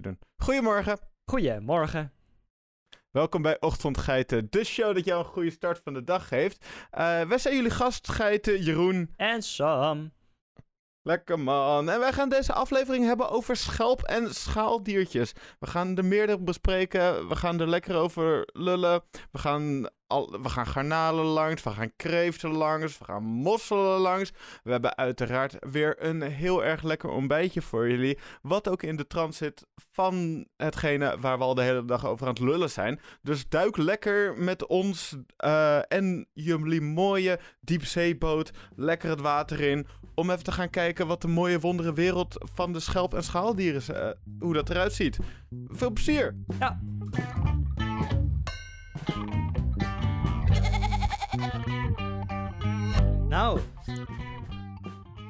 doen. Goedemorgen. Goedemorgen. Welkom bij Ochtendgeiten, de show dat jou een goede start van de dag geeft. Uh, wij zijn jullie gastgeiten, Jeroen. En Sam. Lekker man. En wij gaan deze aflevering hebben over schelp- en schaaldiertjes. We gaan er meerdere bespreken. We gaan er lekker over lullen. We gaan we gaan garnalen langs, we gaan kreeften langs, we gaan mosselen langs. We hebben uiteraard weer een heel erg lekker ontbijtje voor jullie. Wat ook in de trant zit van hetgene waar we al de hele dag over aan het lullen zijn. Dus duik lekker met ons uh, en jullie mooie diepzeeboot lekker het water in. Om even te gaan kijken wat de mooie wondere wereld van de schelp- en schaaldieren, uh, hoe dat eruit ziet. Veel plezier! Ja. Nou,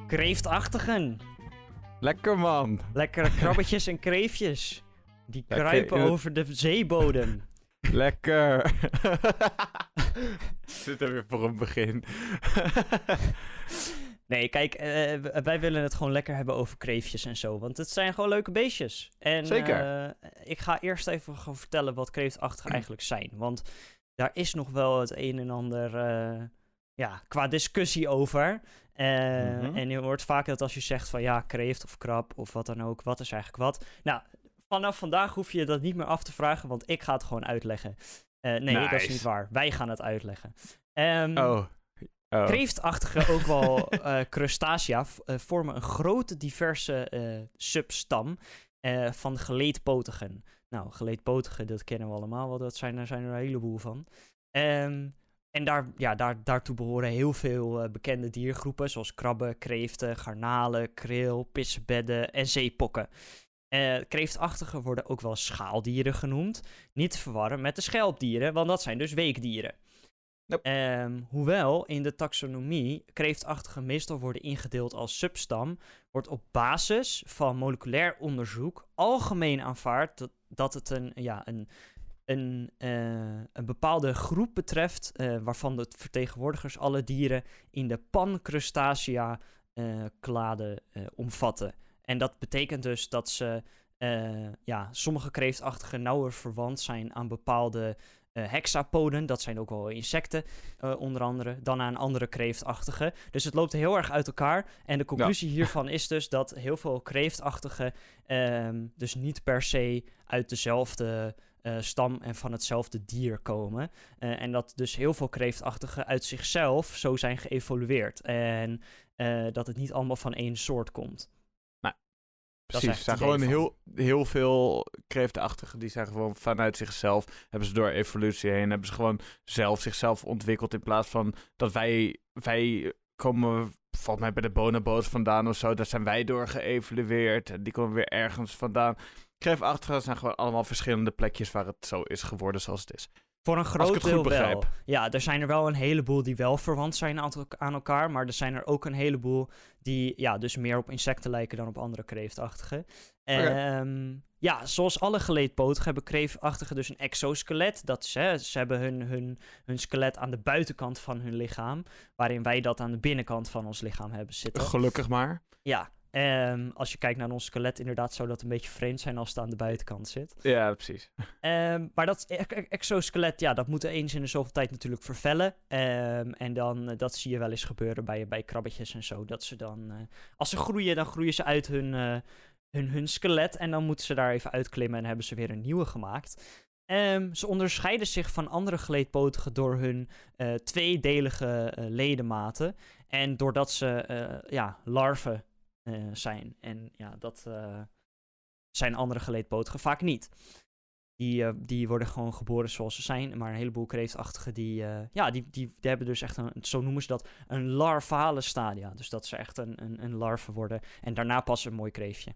kreeftachtigen. Lekker man. Lekkere krabbetjes en kreeftjes. Die kruipen over de zeebodem. Lekker. Zit er weer voor een begin. nee, kijk, uh, wij willen het gewoon lekker hebben over kreeftjes en zo. Want het zijn gewoon leuke beestjes. En, Zeker. Uh, ik ga eerst even vertellen wat kreeftachtigen eigenlijk zijn. Want daar is nog wel het een en ander uh, ja, qua discussie over. Uh, mm-hmm. En je hoort vaak dat als je zegt van ja, kreeft of krab of wat dan ook, wat is eigenlijk wat? Nou, vanaf vandaag hoef je dat niet meer af te vragen, want ik ga het gewoon uitleggen. Uh, nee, nice. dat is niet waar. Wij gaan het uitleggen. Um, oh. Oh. Kreeftachtige, ook wel uh, crustacea, vormen een grote diverse substam van geleedpotigen. Nou, geleedpotigen, dat kennen we allemaal wel. Dat zijn, daar zijn er een heleboel van. Um, en daar, ja, daar, daartoe behoren heel veel uh, bekende diergroepen, zoals krabben, kreeften, garnalen, kreel, pissebedden en zeepokken. Uh, kreeftachtigen worden ook wel schaaldieren genoemd. Niet te verwarren met de schelpdieren, want dat zijn dus weekdieren. Nope. Um, hoewel in de taxonomie kreeftachtigen meestal worden ingedeeld als substam, wordt op basis van moleculair onderzoek algemeen aanvaard dat, dat het een, ja, een een, uh, een bepaalde groep betreft, uh, waarvan de vertegenwoordigers alle dieren in de pancrustacea-klade uh, omvatten. En dat betekent dus dat ze, ja, sommige kreeftachtigen nauwer verwant zijn aan bepaalde hexapoden, dat zijn ook wel insecten, onder andere, dan aan andere kreeftachtigen. Dus het loopt heel erg uit elkaar. En de conclusie ja. hiervan is dus dat heel veel kreeftachtigen um, dus niet per se uit dezelfde uh, stam en van hetzelfde dier komen. Uh, en dat dus heel veel kreeftachtigen uit zichzelf zo zijn geëvolueerd. En uh, dat het niet allemaal van één soort komt. Nou, precies. Er zijn gewoon heel, heel veel kreeftachtigen die zijn gewoon vanuit zichzelf, hebben ze door evolutie heen, hebben ze gewoon zelf zichzelf ontwikkeld in plaats van dat wij, wij komen volgens mij bij de bonobo's vandaan of zo, daar zijn wij door geëvolueerd en die komen weer ergens vandaan. Kreeftachtigen zijn gewoon allemaal verschillende plekjes waar het zo is geworden zoals het is. Voor een groot deel wel. Ja, er zijn er wel een heleboel die wel verwant zijn aan elkaar. Maar er zijn er ook een heleboel die ja, dus meer op insecten lijken dan op andere kreeftachtigen. Okay. Um, ja, zoals alle geleedpotigen hebben kreeftachtigen dus een exoskelet. Dat is, hè, ze hebben hun, hun, hun skelet aan de buitenkant van hun lichaam. Waarin wij dat aan de binnenkant van ons lichaam hebben zitten. Gelukkig maar. Ja, Um, als je kijkt naar ons skelet, inderdaad zou dat een beetje vreemd zijn als het aan de buitenkant zit. Ja, precies. Um, maar dat exoskelet, ja, dat moet eens in de zoveel tijd natuurlijk vervellen. Um, en dan, uh, dat zie je wel eens gebeuren bij, bij krabbetjes en zo. Dat ze dan, uh, als ze groeien, dan groeien ze uit hun, uh, hun, hun skelet. En dan moeten ze daar even uitklimmen en hebben ze weer een nieuwe gemaakt. ze onderscheiden zich van andere geleedpotigen door hun tweedelige ledematen. En doordat ze ja, larven uh, zijn. En ja, dat uh, zijn andere geleedpotigen vaak niet. Die, uh, die worden gewoon geboren zoals ze zijn. Maar een heleboel kreeftachtigen, die, ja, die, die, die, hebben dus echt een, zo noemen ze dat, een larvale stadia. Dus dat ze echt een, een, een larve worden. En daarna pas een mooi kreeftje.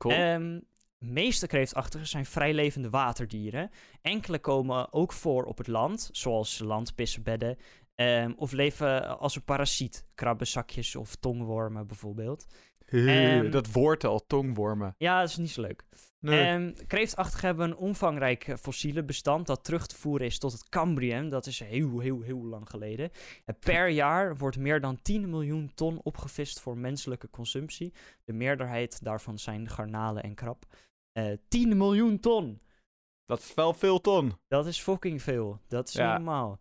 Cool. Um, meeste kreeftachtigen zijn vrijlevende waterdieren. Enkele komen ook voor op het land, zoals landpissebedden. Um, of leven als een parasiet, krabbenzakjes of tongwormen bijvoorbeeld. Um, dat woord al, tongwormen. Ja, dat is niet zo leuk. Nee. Um, kreeftachtigen hebben een omvangrijk fossiele bestand dat terug te voeren is tot het Cambrium. Dat is heel, heel, heel lang geleden. En per jaar wordt meer dan 10 miljoen ton opgevist voor menselijke consumptie. De meerderheid daarvan zijn garnalen en krab. Eh 10 miljoen ton. Dat is wel veel ton. Dat is fucking veel. Dat is Ja. normaal.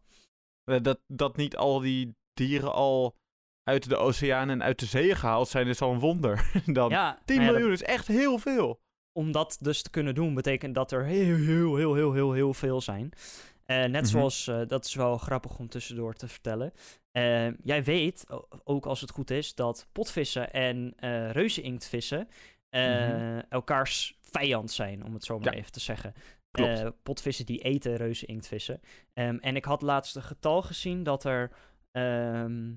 Eh, Dat, dat niet al die dieren al uit de oceaan en uit de zee gehaald zijn, is al een wonder. Dan Ja, 10 nou ja, dat- miljoen is echt heel veel. Om dat dus te kunnen doen, betekent dat er heel, heel, heel, heel, heel, heel veel zijn. Eh, net Mhm. zoals, eh, dat is wel grappig om tussendoor te vertellen. Eh, jij weet, ook als het goed is, dat potvissen en reuzeninktvissen Mhm. elkaars vijand zijn, om het zo maar Ja. even te zeggen. Potvissen die eten reuzeninktvissen. Ehm, en ik had laatst een getal gezien dat er ehm,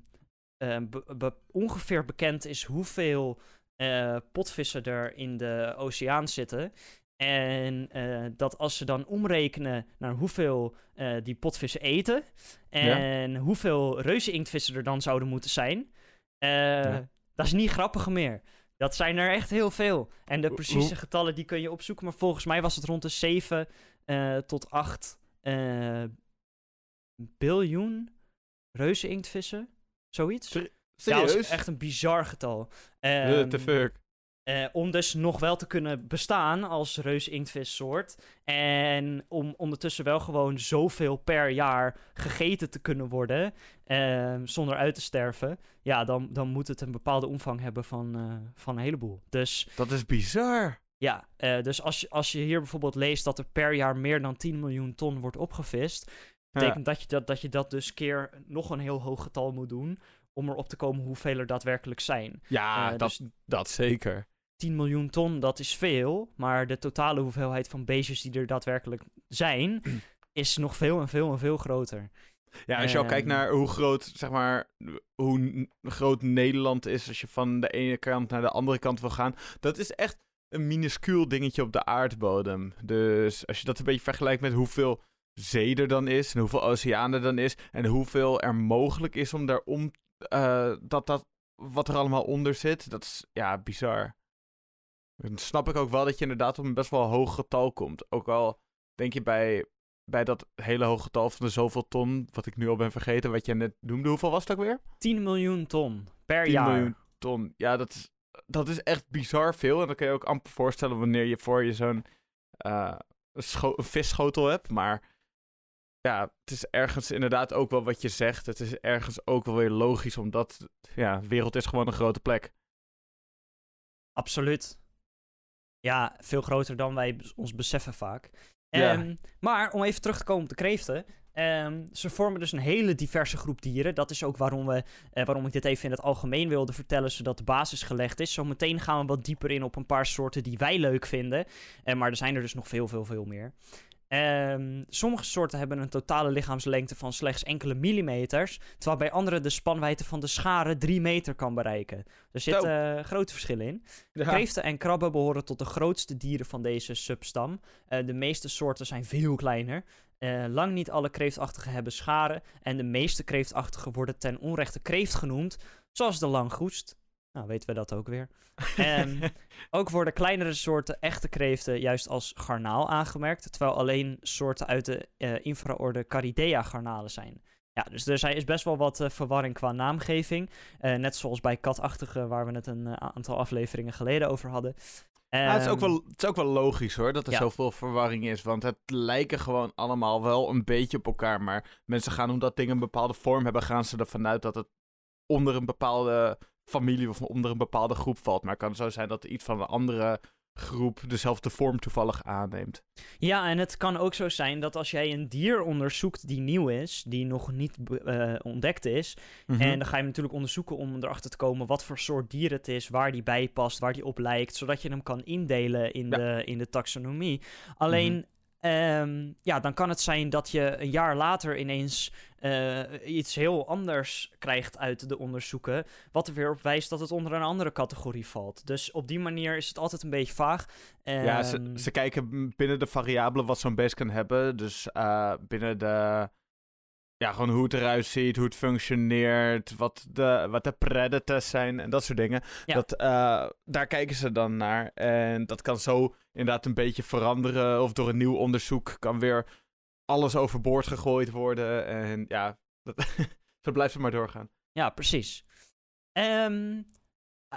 eh, be- be- ongeveer bekend is hoeveel eh, potvissen er in de oceaan zitten. En eh, dat als ze dan omrekenen naar hoeveel eh, die potvissen eten en hoeveel reuzeninktvissen er dan zouden moeten zijn, Ja. dat is niet grappig meer. Dat zijn er echt heel veel. En de precieze getallen die kun je opzoeken, maar volgens mij was het rond de 7 eh, tot 8 eh, biljoen reuzeninktvissen. Zoiets? Ja, dat Serieus? is echt een bizar getal. What Ehm, the fuck? eh, om dus nog wel te kunnen bestaan als reusinktvissoort. En om ondertussen wel gewoon zoveel per jaar gegeten te kunnen worden. ehm, zonder uit te sterven. Ja, dan, dan moet het een bepaalde omvang hebben van, eh, van een heleboel. Dus Dat is bizar. ja, eh, dus als je, als je hier bijvoorbeeld leest dat er per jaar meer dan 10 miljoen ton wordt opgevist. Betekent dat, je dat, dat je dat dus keer nog een heel hoog getal moet doen. Om erop te komen hoeveel er daadwerkelijk zijn. Ja, Eh, dat, dus dat zeker. 10 miljoen ton, dat is veel. Maar de totale hoeveelheid van beestjes die er daadwerkelijk zijn, is nog veel en veel en veel groter. Ja, als je al kijkt Ehm. naar hoe groot, zeg maar, hoe groot Nederland is, als je van de ene kant naar de andere kant wil gaan, dat is echt een minuscuul dingetje op de aardbodem. Dus als je dat een beetje vergelijkt met hoeveel zee er dan is en hoeveel oceaan er dan is en hoeveel er mogelijk is om daarom, eh dat dat, wat er allemaal onder zit, dat is, ja, bizar. Dan snap ik ook wel dat je inderdaad op een best wel hoog getal komt. Ook al denk je bij, bij dat hele hoge getal van de zoveel ton, wat ik nu al ben vergeten, wat je net noemde, hoeveel was het ook weer? 10 miljoen ton per 10 jaar. miljoen ton. Ja, dat is, dat is echt bizar veel. En dan kun je ook amper voorstellen wanneer je voor je zo'n eh, scho- een visschotel hebt. Maar ja, het is ergens inderdaad ook wel wat je zegt. Het is ergens ook wel weer logisch, omdat ja, de wereld is gewoon een grote plek. Absoluut. Ja, veel groter dan wij ons beseffen vaak. Ja. Ehm, maar om even terug te komen op de kreeften. ehm, ze vormen dus een hele diverse groep dieren. Dat is ook waarom, we, eh, waarom ik dit even in het algemeen wilde vertellen, zodat de basis gelegd is. Zometeen gaan we wat dieper in op een paar soorten die wij leuk vinden. Eh, maar er zijn er dus nog veel, veel, veel meer. Ehm, sommige soorten hebben een totale lichaamslengte van slechts enkele millimeters, terwijl bij andere de spanwijdte van de scharen 3 meter kan bereiken. Er zitten eh, grote verschillen in. Kreeften en krabben behoren tot de grootste dieren van deze substam. Eh, de meeste soorten zijn veel kleiner. Eh, lang niet alle kreeftachtigen hebben scharen. En de meeste kreeftachtigen worden ten onrechte kreeft genoemd, zoals de langgoest. Nou, weten we dat ook weer. Ehm, ook worden kleinere soorten echte kreeften juist als garnaal aangemerkt, terwijl alleen soorten uit de eh, infraorde Caridea garnalen zijn. Ja, dus er zijn- is best wel wat eh, verwarring qua naamgeving. Eh, net zoals bij katachtigen, waar we het een aantal afleveringen geleden over hadden. Ja, het, is ook Ehm, wel, het is ook wel logisch hoor, dat er Ja. zoveel verwarring is. Want het lijken gewoon allemaal wel een beetje op elkaar. Maar mensen gaan, omdat dingen een bepaalde vorm hebben, gaan ze ervan uit dat het onder een bepaalde familie of onder een bepaalde groep valt. Maar het kan zo zijn dat iets van een andere groep dezelfde vorm toevallig aanneemt. Ja, en het kan ook zo zijn dat als jij een dier onderzoekt die nieuw is, die nog niet eh, ontdekt is, Mhm. En dan ga je natuurlijk onderzoeken om erachter te komen wat voor soort dier het is, waar die bij past, waar die op lijkt, zodat je hem kan indelen in, Ja. de, in de taxonomie. Alleen, ehm, ja, dan kan het zijn dat je een jaar later ineens eh, iets heel anders krijgt uit de onderzoeken, wat er weer op wijst dat het onder een andere categorie valt. Dus op die manier is het altijd een beetje vaag. Ja, ze, Ehm, ze kijken binnen de variabelen wat zo'n beest kan hebben. Dus eh, binnen de... Ja, gewoon hoe het eruit ziet, hoe het functioneert, wat de, wat de predators zijn en dat soort dingen. Ja. Dat, eh, daar kijken ze dan naar. En dat kan zo inderdaad een beetje veranderen. Of door een nieuw onderzoek kan weer alles overboord gegooid worden. En ja, dat, zo blijft het maar doorgaan. Ja, precies. Ehm,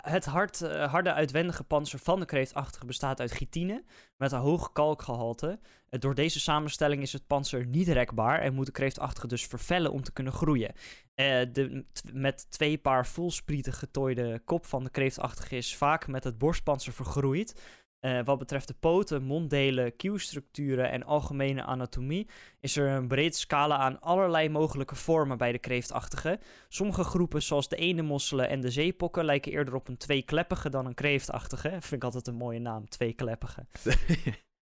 Het hard, eh, harde uitwendige panzer van de kreeftachtige bestaat uit chitine met een hoog kalkgehalte. Eh, door deze samenstelling is het panzer niet rekbaar en moet de kreeftachtige dus vervellen om te kunnen groeien. Eh, de met twee paar volsprieten getooide kop van de kreeftachtige is vaak met het borstpanzer vergroeid. Eh, wat betreft de poten, monddelen, kieuwstructuren en algemene anatomie is er een breed scala aan allerlei mogelijke vormen bij de kreeftachtige. Sommige groepen, zoals de eendemosselen en de zeepokken, lijken eerder op een tweekleppige dan een kreeftachtige. Vind ik altijd een mooie naam, tweekleppige.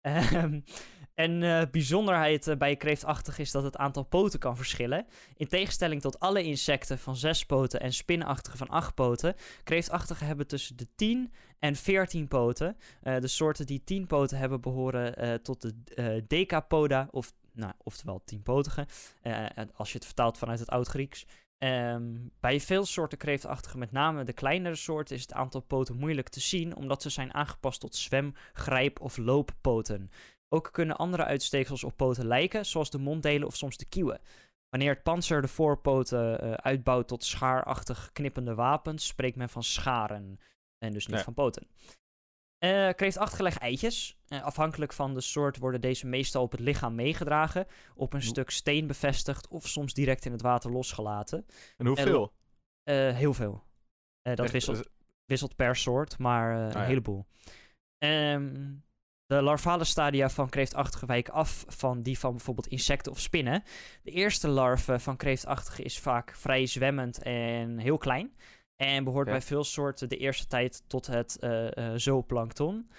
Ehm, en eh, bijzonderheid eh, bij kreeftachtig is dat het aantal poten kan verschillen. In tegenstelling tot alle insecten van zes poten en spinachtige van acht poten, kreeftachtigen hebben tussen de 10 en 14 poten. Eh, de soorten die 10 poten hebben behoren eh, tot de decapoda, of, nou, oftewel tienpotige, eh, als je het vertaalt vanuit het Oud-Grieks. Ehm, bij veel soorten kreeftachtigen, met name de kleinere soorten, is het aantal poten moeilijk te zien, omdat ze zijn aangepast tot zwem, grijp of looppoten. Ook kunnen andere uitsteeksels op poten lijken, zoals de monddelen of soms de kieuwen. Wanneer het panzer de voorpoten eh, uitbouwt tot schaarachtig knippende wapens, spreekt men van scharen en dus niet Ja. van poten. Eh kreeftachtige leggen eitjes. Eh, afhankelijk van de soort worden deze meestal op het lichaam meegedragen, op een stuk steen bevestigd of soms direct in het water losgelaten. En hoeveel? Heel veel. Dat Echt, wisselt, eh, wisselt per soort, maar een ja. heleboel. Ehm, de larvale stadia van kreeftachtige wijken af van die van bijvoorbeeld insecten of spinnen. De eerste larve van kreeftachtige is vaak vrij zwemmend en heel klein. En behoort Ja. bij veel soorten de eerste tijd tot het eh, eh, zooplankton.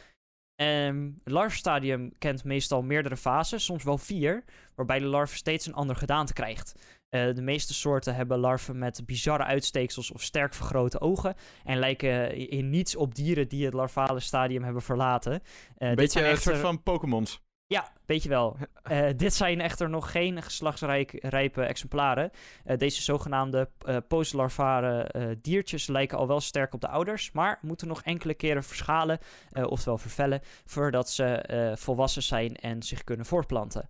Ehm, het larvenstadium kent meestal meerdere fases, soms wel vier, waarbij de larve steeds een ander gedaante krijgt. Eh, de meeste soorten hebben larven met bizarre uitsteeksels of sterk vergrote ogen en lijken in niets op dieren die het larvale stadium hebben verlaten. Eh, een dit beetje zijn een echter- soort van Pokémons. ja, weet je wel. Eh, dit zijn echter nog geen geslachtsrijpe exemplaren. Deze zogenaamde eh postlarvare diertjes lijken al wel sterk op de ouders, maar moeten nog enkele keren verschalen, oftewel vervellen, voordat ze volwassen zijn en zich kunnen voortplanten.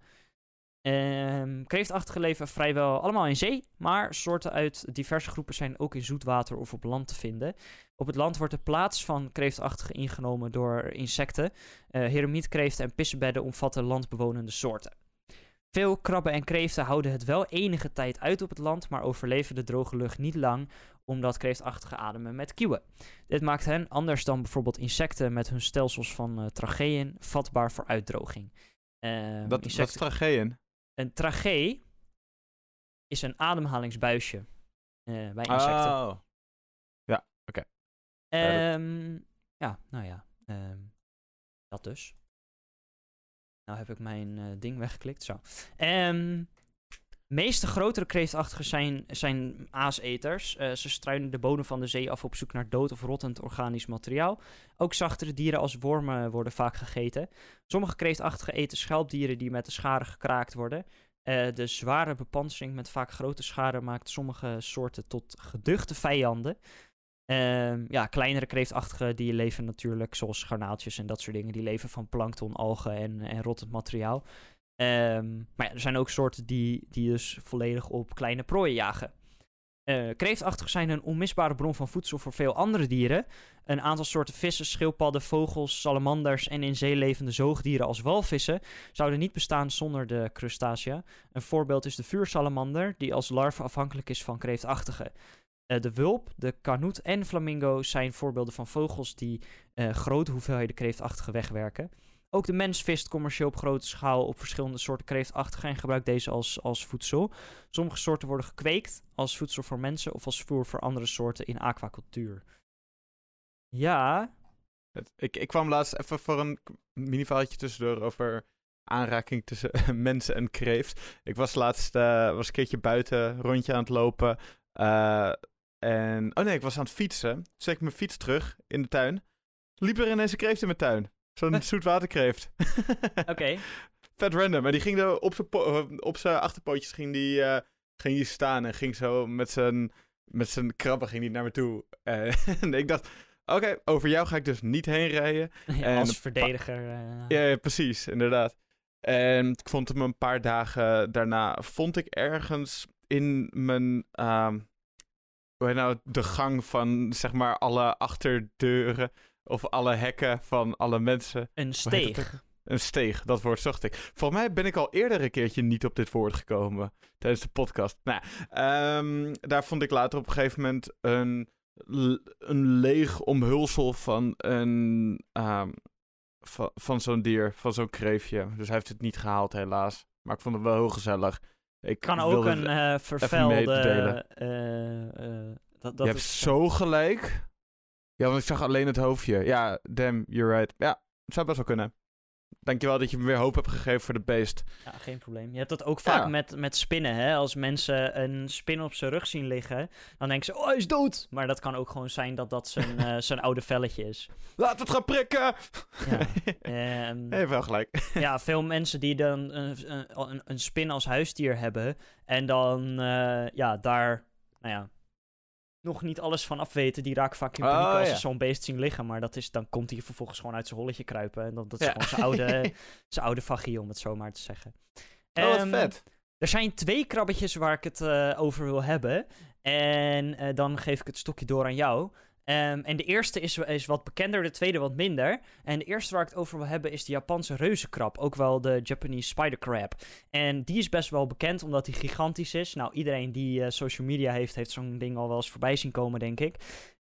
Ehm kreeftachtige leven vrijwel allemaal in zee, maar soorten uit diverse groepen zijn ook in zoetwater of op land te vinden. Op het land wordt de plaats van kreeftachtige ingenomen door insecten. Eh heremietkreeften en pissebedden omvatten landbewonende soorten. Veel krabben en kreeften houden het wel enige tijd uit op het land, maar overleven de droge lucht niet lang, omdat kreeftachtige ademen met kieuwen. Dit maakt hen, anders dan bijvoorbeeld insecten met hun stelsels van tracheeën, vatbaar voor uitdroging. Ehm, Dat, dat is. Een trachee is een ademhalingsbuisje eh, bij insecten. Oh. Ehm, ja, nou ja. ehm, dat dus. Nou heb ik mijn eh, ding weggeklikt. Zo. Ehm meeste grotere kreeftachtigen zijn, zijn aaseters. Eh, ze struinen de bodem van de zee af op zoek naar dood of rottend organisch materiaal. Ook zachtere dieren als wormen worden vaak gegeten. Sommige kreeftachtigen eten schelpdieren die met de scharen gekraakt worden. Eh, de zware bepansering met vaak grote scharen maakt sommige soorten tot geduchte vijanden. Ehm, ja, kleinere kreeftachtigen die leven natuurlijk, zoals garnaaltjes en dat soort dingen, die leven van plankton, algen en, en rottend materiaal. Ehm, maar er zijn ook soorten die, die dus volledig op kleine prooien jagen. Eh kreeftachtigen zijn een onmisbare bron van voedsel voor veel andere dieren. Een aantal soorten vissen, schildpadden, vogels, salamanders en in zee levende zoogdieren als walvissen zouden niet bestaan zonder de crustacea. Een voorbeeld is de vuursalamander, die als larve afhankelijk is van kreeftachtigen. Eh, de wulp, de kanoet en flamingo zijn voorbeelden van vogels die eh, grote hoeveelheden kreeftachtigen wegwerken. Ook de mens vist commercieel op grote schaal op verschillende soorten kreeftachtigen en gebruikt deze als, als voedsel. Sommige soorten worden gekweekt als voedsel voor mensen of als voer voor andere soorten in aquacultuur. Ja, ik, ik kwam laatst even voor een mini-verhaaltje tussendoor over aanraking tussen mensen en kreeft. Ik was laatst eh, was een keertje buiten, rondje aan het lopen. eh, en, oh nee, ik was aan het fietsen. Zet ik mijn fiets terug in de tuin. Liep er ineens een kreeft in mijn tuin. Zo'n zoetwaterkreeft. oké. Vet random. Maar die ging er op zijn eh, op zijn achterpootjes ging die, eh, ging die staan en ging zo met zijn, met zijn krabben ging die naar me toe. Eh, en ik dacht, oké, over jou ga ik dus niet heen rijden. Ja, En als verdediger. Ja, ja, precies, inderdaad. En ik vond hem een paar dagen daarna, vond ik ergens in mijn, ehm, hoe heet nou, de gang van zeg maar alle achterdeuren of alle hekken van alle mensen. Een dat steeg. Een steeg, dat woord zocht ik. Volgens mij ben ik al eerder een keertje niet op dit woord gekomen tijdens de podcast. Nou, ehm, daar vond ik later op een gegeven moment een, een leeg omhulsel van een ehm, van, van zo'n dier, van zo'n kreefje. Dus hij heeft het niet gehaald helaas. Maar ik vond het wel heel gezellig. Ik Kan ook een vervuilde... mededelen. eh, eh, dat, Je dat hebt zo gelijk. Ja, want ik zag alleen het hoofdje. Ja, damn, you're right. Ja, het zou best wel kunnen. Dankjewel dat je me weer hoop hebt gegeven voor de beest. Ja, geen probleem. Je hebt dat ook vaak Ja. met, met spinnen, hè. Als mensen een spin op zijn rug zien liggen, dan denken ze, oh, hij is dood! Maar dat kan ook gewoon zijn dat dat zijn, eh, zijn oude velletje is. Laat het gaan prikken! Ja. Ehm, Even wel gelijk. ja, veel mensen die dan een, een, een, een spin als huisdier hebben en dan eh, ja, daar, nou ja, nog niet alles van afweten, die raken vaak in paniek Oh, als ja. ze zo'n beest zien liggen. Maar dat is, dan komt hij vervolgens gewoon uit zijn holletje kruipen. En dan, dat is Ja. gewoon zijn oude, zijn oude vagie, om het zo maar te zeggen. Oh, wat Ehm, vet. er zijn twee krabbetjes waar ik het eh, over wil hebben. En eh, dan geef ik het stokje door aan jou. Ehm, en de eerste is, is wat bekender, de tweede wat minder. En de eerste waar ik het over wil hebben is de Japanse reuzenkrab. Ook wel de Japanese spider crab. En die is best wel bekend omdat die gigantisch is. Nou, iedereen die eh, social media heeft, heeft zo'n ding al wel eens voorbij zien komen, denk ik.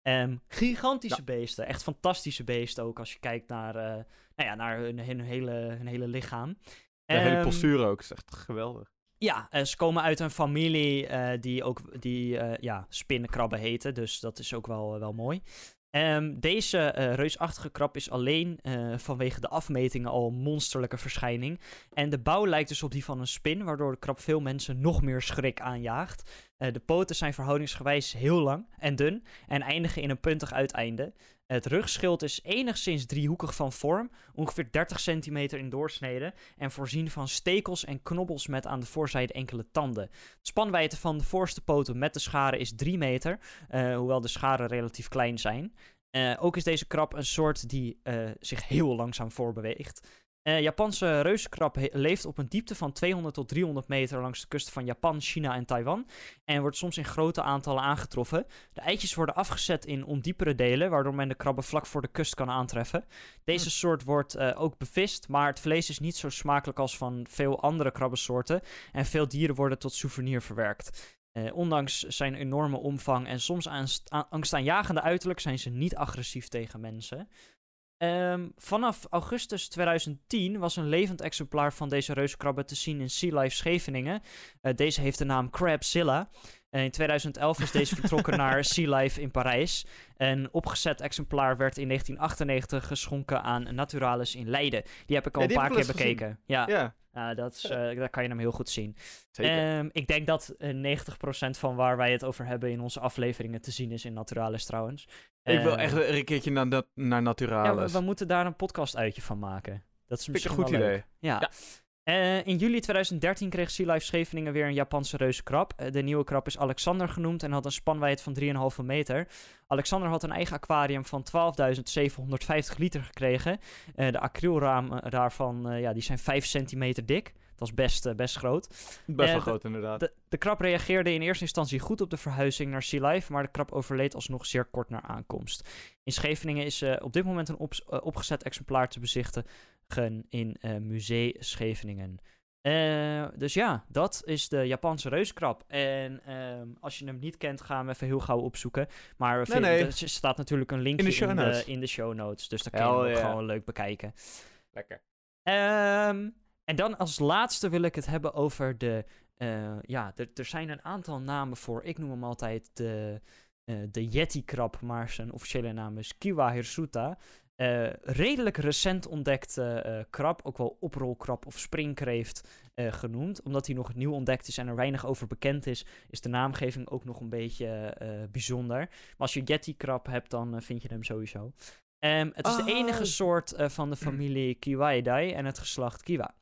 Ehm, gigantische beesten. Echt fantastische beesten ook als je kijkt naar, eh, nou ja, naar hun, hun, hele, hun hele lichaam. De hele Ehm, postuur ook. is echt geweldig. Ja, eh, ze komen uit een familie eh, die ook die, eh, ja, spinnenkrabben heten. Dus dat is ook wel, wel mooi. Ehm, deze reusachtige krab is alleen vanwege de afmetingen al een monsterlijke verschijning. En de bouw lijkt dus op die van een spin, waardoor de krab veel mensen nog meer schrik aanjaagt. De poten zijn verhoudingsgewijs heel lang en dun en eindigen in een puntig uiteinde. Het rugschild is enigszins driehoekig van vorm, ongeveer 30 centimeter in doorsnede en voorzien van stekels en knobbels met aan de voorzijde enkele tanden. De spanwijdte van de voorste poten met de scharen is 3 meter, eh, hoewel de scharen relatief klein zijn. Eh, ook is deze krab een soort die eh, zich heel langzaam voorbeweegt. Eh Japanse reuzenkrab leeft op een diepte van 200 tot 300 meter langs de kusten van Japan, China en Taiwan. En wordt soms in grote aantallen aangetroffen. De eitjes worden afgezet in ondiepere delen, waardoor men de krabben vlak voor de kust kan aantreffen. Deze soort wordt eh, ook bevist, maar het vlees is niet zo smakelijk als van veel andere krabbensoorten. En veel dieren worden tot souvenir verwerkt. Eh, ondanks zijn enorme omvang en soms angstaanjagende uiterlijk zijn ze niet agressief tegen mensen. Ehm, vanaf augustus 2010 was een levend exemplaar van deze reuskrabben te zien in Sea Life Scheveningen. Eh, deze heeft de naam Crabzilla. En in 2011 is deze vertrokken naar Sea Life in Parijs. Een opgezet exemplaar werd in 1998 geschonken aan Naturalis in Leiden. Die heb ik al Ja, een paar keer bekeken. Ja, Ja, ja, dat is, eh, daar kan je hem heel goed zien. zeker. Ehm, ik denk dat eh 90% van waar wij het over hebben in onze afleveringen te zien is in Naturalis trouwens. ik wil Ehm, echt een keertje naar, dat- naar ja, Naturalis. we, we moeten daar een podcast uitje van maken. Dat is ik een misschien goed idee. leuk. Ja. Ja. Eh, in juli 2013 kreeg Sea Life Scheveningen weer een Japanse reuzenkrab. Eh, de nieuwe krab is Alexander genoemd en had een spanwijdte van 3,5 meter. Alexander had een eigen aquarium van 12.750 liter gekregen. Eh, de acrylramen daarvan ja, die zijn 5 centimeter dik. Dat is best, eh, best groot. Best wel Eh, groot inderdaad. De, de krab reageerde in eerste instantie goed op de verhuizing naar Sea Life, maar de krab overleed alsnog zeer kort na aankomst. In Scheveningen is eh, op dit moment een opgezet exemplaar te bezichtigen in Museum Scheveningen. Dus ja, dat is de Japanse reuskrab. En ehm, als je hem niet kent, ga hem even heel gauw opzoeken. Maar we Nee, vinden- nee. er staat natuurlijk een linkje In de show notes. in de show notes. Dus dan kun je hem yeah. gewoon leuk bekijken. Lekker. Ehm, en dan als laatste wil ik het hebben over de. eh, ja, er, er zijn een aantal namen voor. Ik noem hem altijd de, eh, de Yeti-krab, maar zijn officiële naam is Kiwa hirsuta. Eh, redelijk recent ontdekte krab, ook wel oprolkrab of springkreeft genoemd. Omdat hij nog nieuw ontdekt is en er weinig over bekend is, is de naamgeving ook nog een beetje bijzonder. Maar als je Yeti-krab hebt, dan vind je hem sowieso. Ehm, het is de enige Oh. soort eh, van de familie Kiwaidae en het geslacht Kiwa.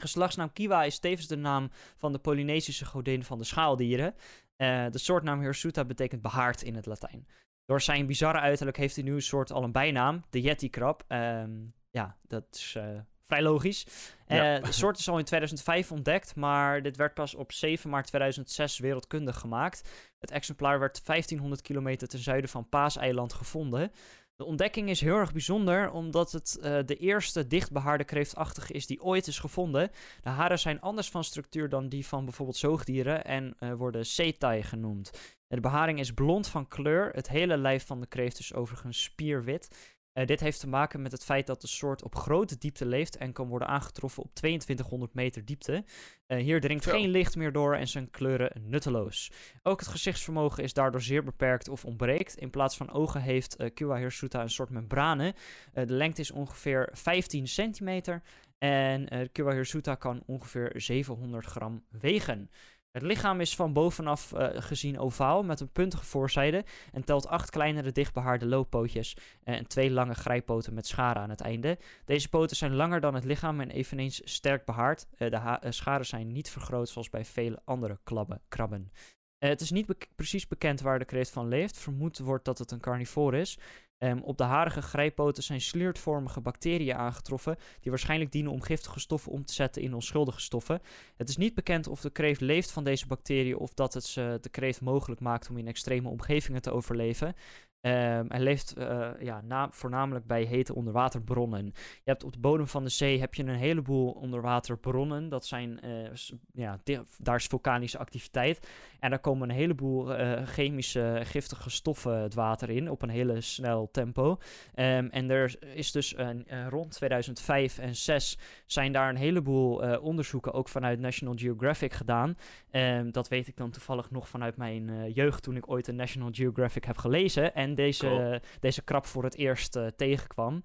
Geslachtsnaam Kiwa is tevens de naam van de Polynesische godin van de schaaldieren. Eh, de soortnaam Hirsuta betekent behaard in het Latijn. Door zijn bizarre uiterlijk heeft de nieuwe soort al een bijnaam, de Yeti-krab. Ehm, ja, dat is eh, vrij logisch. Ja. Eh, de soort is al in 2005 ontdekt, maar dit werd pas op 7 maart 2006 wereldkundig gemaakt. Het exemplaar werd 1500 kilometer ten zuiden van Paaseiland gevonden. De ontdekking is heel erg bijzonder, omdat het eh, de eerste dichtbehaarde kreeftachtige is die ooit is gevonden. De haren zijn anders van structuur dan die van bijvoorbeeld zoogdieren en eh, worden setae genoemd. De beharing is blond van kleur. Het hele lijf van de kreeft is overigens spierwit. Eh, dit heeft te maken met het feit dat de soort op grote diepte leeft en kan worden aangetroffen op 2200 meter diepte. Eh, hier dringt Zo. geen licht meer door en zijn kleuren nutteloos. Ook het gezichtsvermogen is daardoor zeer beperkt of ontbreekt. In plaats van ogen heeft eh Kua hirsuta een soort membranen. De lengte is ongeveer 15 centimeter en Kua hirsuta kan ongeveer 700 gram wegen. Het lichaam is van bovenaf eh, gezien ovaal met een puntige voorzijde en telt acht kleinere dichtbehaarde looppootjes eh, en twee lange grijpoten met scharen aan het einde. Deze poten zijn langer dan het lichaam en eveneens sterk behaard. Eh, de ha- scharen zijn niet vergroot zoals bij vele andere klabben, krabben. Het is niet precies bekend waar de kreeft van leeft. Vermoed wordt dat het een carnivoor is. Ehm, op de harige grijpoten zijn sliertvormige bacteriën aangetroffen, die waarschijnlijk dienen om giftige stoffen om te zetten in onschuldige stoffen. Het is niet bekend of de kreeft leeft van deze bacteriën of dat het ze de kreeft mogelijk maakt om in extreme omgevingen te overleven. Ehm, hij leeft eh, ja, na- voornamelijk bij hete onderwaterbronnen. Je hebt op de bodem van de zee heb je een heleboel onderwaterbronnen. Dat zijn, eh, ja, daar is vulkanische activiteit. En daar komen een heleboel eh, chemische giftige stoffen het water in op een hele snel tempo. Ehm, en er is dus een, rond 2005 en 6 zijn daar een heleboel onderzoeken ook vanuit National Geographic gedaan. Ehm, dat weet ik dan toevallig nog vanuit mijn jeugd toen ik ooit een National Geographic heb gelezen en deze, Cool. deze krab voor het eerst eh, tegenkwam.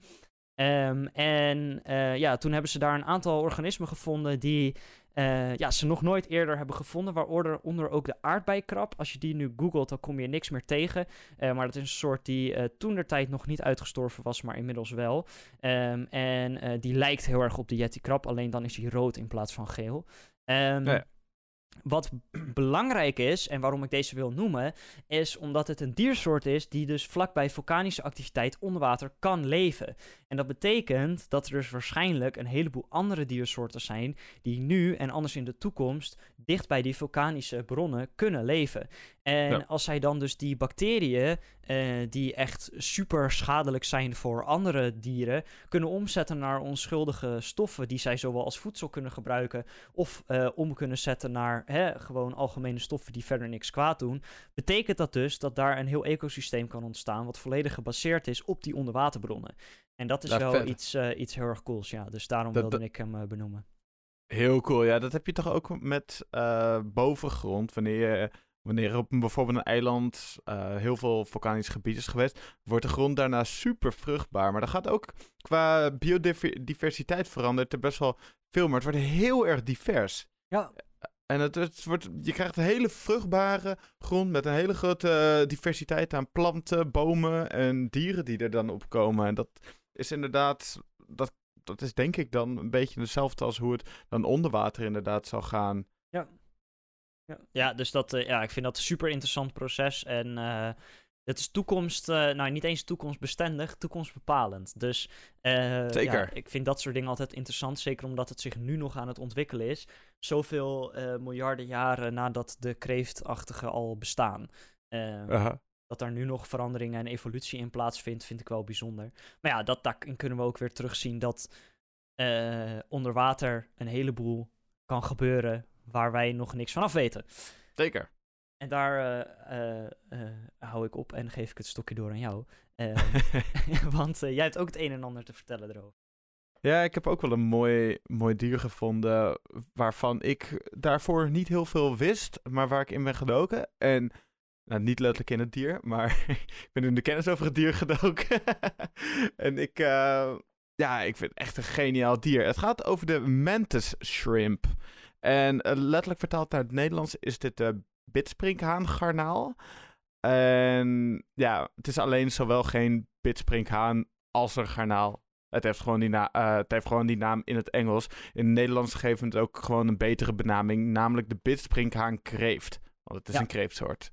Ehm, en eh, ja, toen hebben ze daar een aantal organismen gevonden die eh, ja, ze nog nooit eerder hebben gevonden. Waaronder ook de aardbeikrab. Als je die nu googelt, dan kom je niks meer tegen. Maar dat is een soort die toen der tijd nog niet uitgestorven was, maar inmiddels wel. Ehm, en die lijkt heel erg op de yeti-krab, alleen dan is hij rood in plaats van geel. Ehm, Ja, ja. Wat belangrijk is, en waarom ik deze wil noemen, is omdat het een diersoort is die dus vlakbij vulkanische activiteit onder water kan leven. En dat betekent dat er dus waarschijnlijk een heleboel andere diersoorten zijn die nu en anders in de toekomst dicht bij die vulkanische bronnen kunnen leven. En Ja. als zij dan dus die bacteriën, eh, die echt super schadelijk zijn voor andere dieren, kunnen omzetten naar onschuldige stoffen die zij zowel als voedsel kunnen gebruiken of eh, om kunnen zetten naar hè, gewoon algemene stoffen die verder niks kwaad doen, betekent dat dus dat daar een heel ecosysteem kan ontstaan wat volledig gebaseerd is op die onderwaterbronnen. En dat is wel iets, eh, iets heel erg cools, ja. Dus daarom Dat- wilde dat- ik hem benoemen. Heel cool. Ja, dat heb je toch ook met bovengrond. Wanneer, je, wanneer er op een, bijvoorbeeld een eiland eh, heel veel vulkanisch gebied is geweest, wordt de grond daarna super vruchtbaar. Maar dat gaat ook qua biodiversiteit verandert er best wel veel. Maar het wordt heel erg divers. Ja, En het, het wordt, je krijgt een hele vruchtbare grond met een hele grote eh, diversiteit aan planten, bomen en dieren die er dan op komen. En dat is inderdaad, dat, dat is denk ik dan een beetje hetzelfde als hoe het dan onder water inderdaad zal gaan. Ja, ja dus dat, eh, ja, ik vind dat een super interessant proces. En eh, het is toekomst, eh, nou niet eens toekomstbestendig, toekomstbepalend. Dus eh, Zeker. Ja, ik vind dat soort dingen altijd interessant. Zeker omdat het zich nu nog aan het ontwikkelen is. Zoveel eh, miljarden jaren nadat de kreeftachtigen al bestaan. Eh, Aha. Dat daar nu nog veranderingen en evolutie in plaatsvindt, vind ik wel bijzonder. Maar ja, dat, daarin kunnen we ook weer terugzien dat eh, onder water een heleboel kan gebeuren waar wij nog niks van af weten. Zeker. En daar eh, eh, eh, hou ik op en geef ik het stokje door aan jou. Eh, want jij hebt ook het een en ander te vertellen erover. Ja, ik heb ook wel een mooi, mooi dier gevonden waarvan ik daarvoor niet heel veel wist, maar waar ik in ben gedoken. En nou, niet letterlijk in het dier, maar ik ben in de kennis over het dier gedoken. en ik, ja, ik vind het echt een geniaal dier. Het gaat over de mantis shrimp. En eh, letterlijk vertaald naar het Nederlands is dit de bitsprinkhaangarnaal. En ja, het is alleen zowel geen bitsprinkhaan als een garnaal. Het heeft, gewoon die na- eh, het heeft gewoon die naam in het Engels. In het Nederlands geven we het ook gewoon een betere benaming, namelijk de bitsprinkhaan kreeft. Want het is Ja. een kreeftsoort.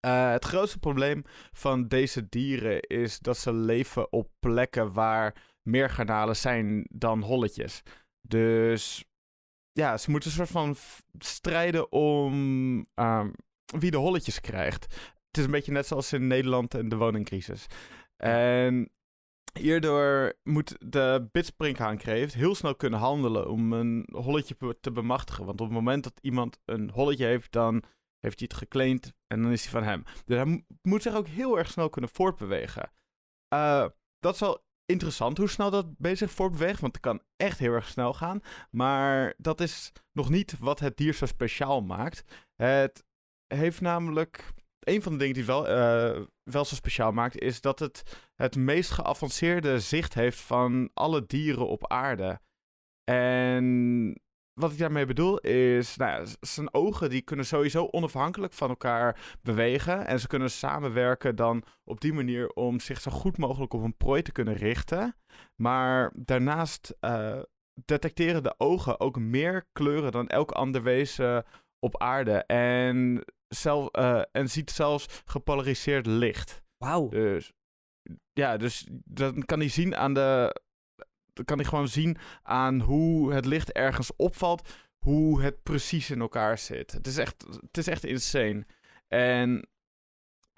Eh, het grootste probleem van deze dieren is dat ze leven op plekken waar meer garnalen zijn dan holletjes. Dus ja, ze moeten een soort van strijden om ehm, wie de holletjes krijgt. Het is een beetje net zoals in Nederland en de woningcrisis. En hierdoor moet de bitsprinkhaan-kreeft heel snel kunnen handelen om een holletje te bemachtigen. Want op het moment dat iemand een holletje heeft, dan heeft hij het geclaimd en dan is hij van hem. Dus hij mo- moet zich ook heel erg snel kunnen voortbewegen. Eh, dat is wel interessant hoe snel dat bezig voortbeweegt, want het kan echt heel erg snel gaan. Maar dat is nog niet wat het dier zo speciaal maakt. Het heeft namelijk. Een van de dingen die wel, eh, wel zo speciaal maakt, is dat het het meest geavanceerde zicht heeft van alle dieren op aarde. En wat ik daarmee bedoel is, nou ja, zijn ogen die kunnen sowieso onafhankelijk van elkaar bewegen. En ze kunnen samenwerken dan op die manier om zich zo goed mogelijk op een prooi te kunnen richten. Maar daarnaast eh, detecteren de ogen ook meer kleuren dan elk ander wezen op aarde. En, zelf, eh, en ziet zelfs gepolariseerd licht. Wauw. Dus ja, dus dan kan hij zien aan de. Dan kan hij gewoon zien aan hoe het licht ergens opvalt, hoe het precies in elkaar zit. Het is echt, het is echt insane. En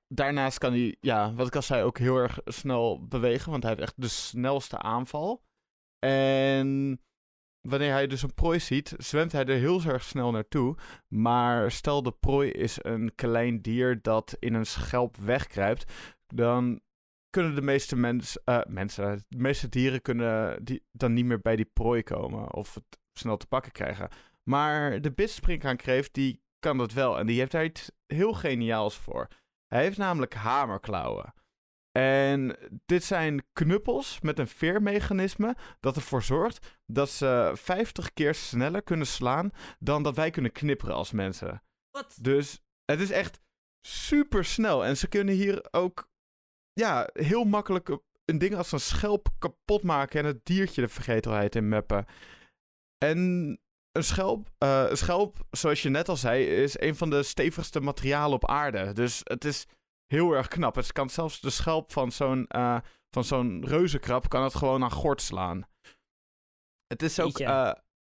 daarnaast kan hij, ja, wat ik al zei, ook heel erg snel bewegen, want hij heeft echt de snelste aanval. En wanneer hij dus een prooi ziet, zwemt hij er heel erg snel naartoe. Maar stel de prooi is een klein dier dat in een schelp wegkruipt, dan kunnen de meeste mens, eh, mensen, de meeste dieren kunnen die, dan niet meer bij die prooi komen of het snel te pakken krijgen. Maar de bitsprinkaankreeft, die kan dat wel en die heeft daar iets heel geniaals voor. Hij heeft namelijk hamerklauwen. En dit zijn knuppels met een veermechanisme dat ervoor zorgt dat ze 50 keer sneller kunnen slaan dan dat wij kunnen knipperen als mensen. Wat? Dus het is echt super snel. En ze kunnen hier ook ja, heel makkelijk een ding als een schelp kapot maken en het diertje de vergetelheid in mappen. En een schelp, eh, een schelp, zoals je net al zei, is een van de stevigste materialen op aarde. Dus het is heel erg knap. Het kan zelfs de schelp van zo'n eh, van zo'n reuzenkrab kan het gewoon aan gort slaan. Het is ook, eh,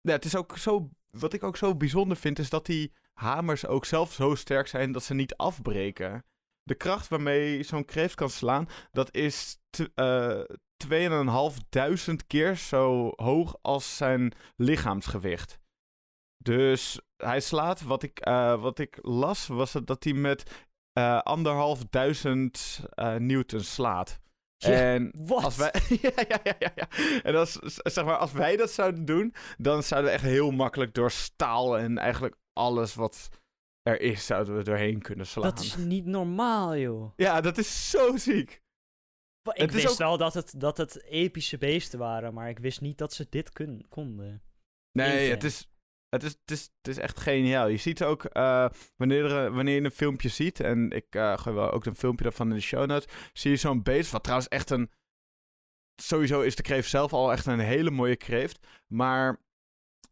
ja, het is ook zo, wat ik ook zo bijzonder vind, is dat die hamers ook zelf zo sterk zijn dat ze niet afbreken. De kracht waarmee zo'n kreeft kan slaan, dat is t- eh 2500 keer zo hoog als zijn lichaamsgewicht. Dus hij slaat, wat ik, eh, wat ik las, was het dat hij met eh anderhalf duizend eh, newton slaat. En Wat? als wij, ja, ja, ja, ja, ja. En als, zeg maar, als wij dat zouden doen, dan zouden we echt heel makkelijk door staal en eigenlijk alles wat er is, zouden we doorheen kunnen slaan. Dat is niet normaal, joh. Ja, dat is zo ziek. Ik Het wist ook- wel dat het, dat het epische beesten waren, maar ik wist niet dat ze dit kun- konden. Nee, het is, het, is, het, is, het is echt geniaal. Je ziet ook, eh, wanneer, er, wanneer je een filmpje ziet, en ik eh gooi wel ook een filmpje daarvan in de show notes, zie je zo'n beest, wat trouwens echt een... Sowieso is de kreeft zelf al echt een hele mooie kreeft, maar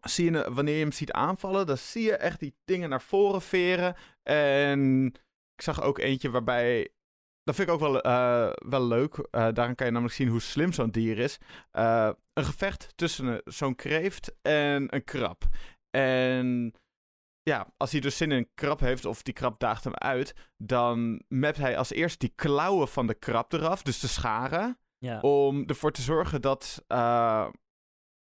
zie je, wanneer je hem ziet aanvallen, dan zie je echt die dingen naar voren veren. En ik zag ook eentje waarbij... Dat vind ik ook wel, eh, wel leuk. Daarin kan je namelijk zien hoe slim zo'n dier is. Eh, een gevecht tussen zo'n kreeft en een krab. En ja, als hij dus zin in een krab heeft of die krab daagt hem uit, dan mapt hij als eerst die klauwen van de krab eraf, dus de scharen, Ja. om ervoor te zorgen dat,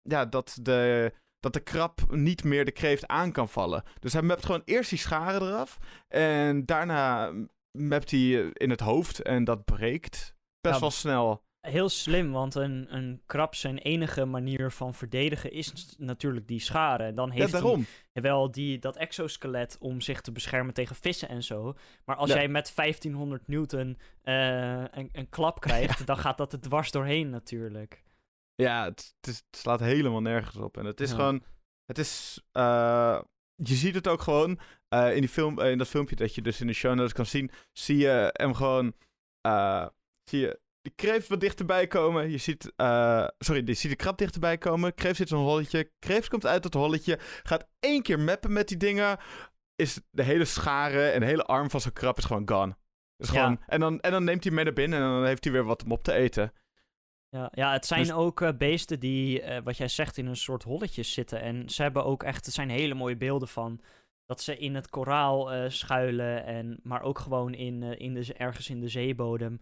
ja, dat, de, dat de krab niet meer de kreeft aan kan vallen. Dus hij mapt gewoon eerst die scharen eraf en daarna mapt hij eh, in het hoofd en dat breekt best Ja, wel snel. Heel slim, want een, een krab zijn enige manier van verdedigen is natuurlijk die scharen. En dan Ja, heeft daarom. hij wel die, dat exoskelet om zich te beschermen tegen vissen en zo. Maar als Ja. jij met 1500 newton eh, een, een klap krijgt, dan gaat dat er dwars doorheen natuurlijk. Ja, het, het, is, het slaat helemaal nergens op. En het is Ja. gewoon. Het is. eh, je ziet het ook gewoon eh, in, die film, eh, in dat filmpje dat je dus in de show notes kan zien. Zie je hem gewoon. zie je de kreeft wat dichterbij komen. Je ziet. sorry, je ziet de krab dichterbij komen. Kreeft zit in een holletje. Kreeft komt uit het holletje. Gaat één keer mappen met die dingen. Is de hele schare en de hele arm van zo'n krab is gewoon gone. Is Ja. gewoon, en, dan, en dan neemt hij mee naar binnen en dan heeft hij weer wat om op te eten. Ja, ja het zijn Dus- ook eh, beesten die, eh, wat jij zegt, in een soort holletjes zitten. En ze hebben ook echt, er zijn hele mooie beelden van. Dat ze in het koraal eh, schuilen, en, maar ook gewoon in, in de, ergens in de zeebodem.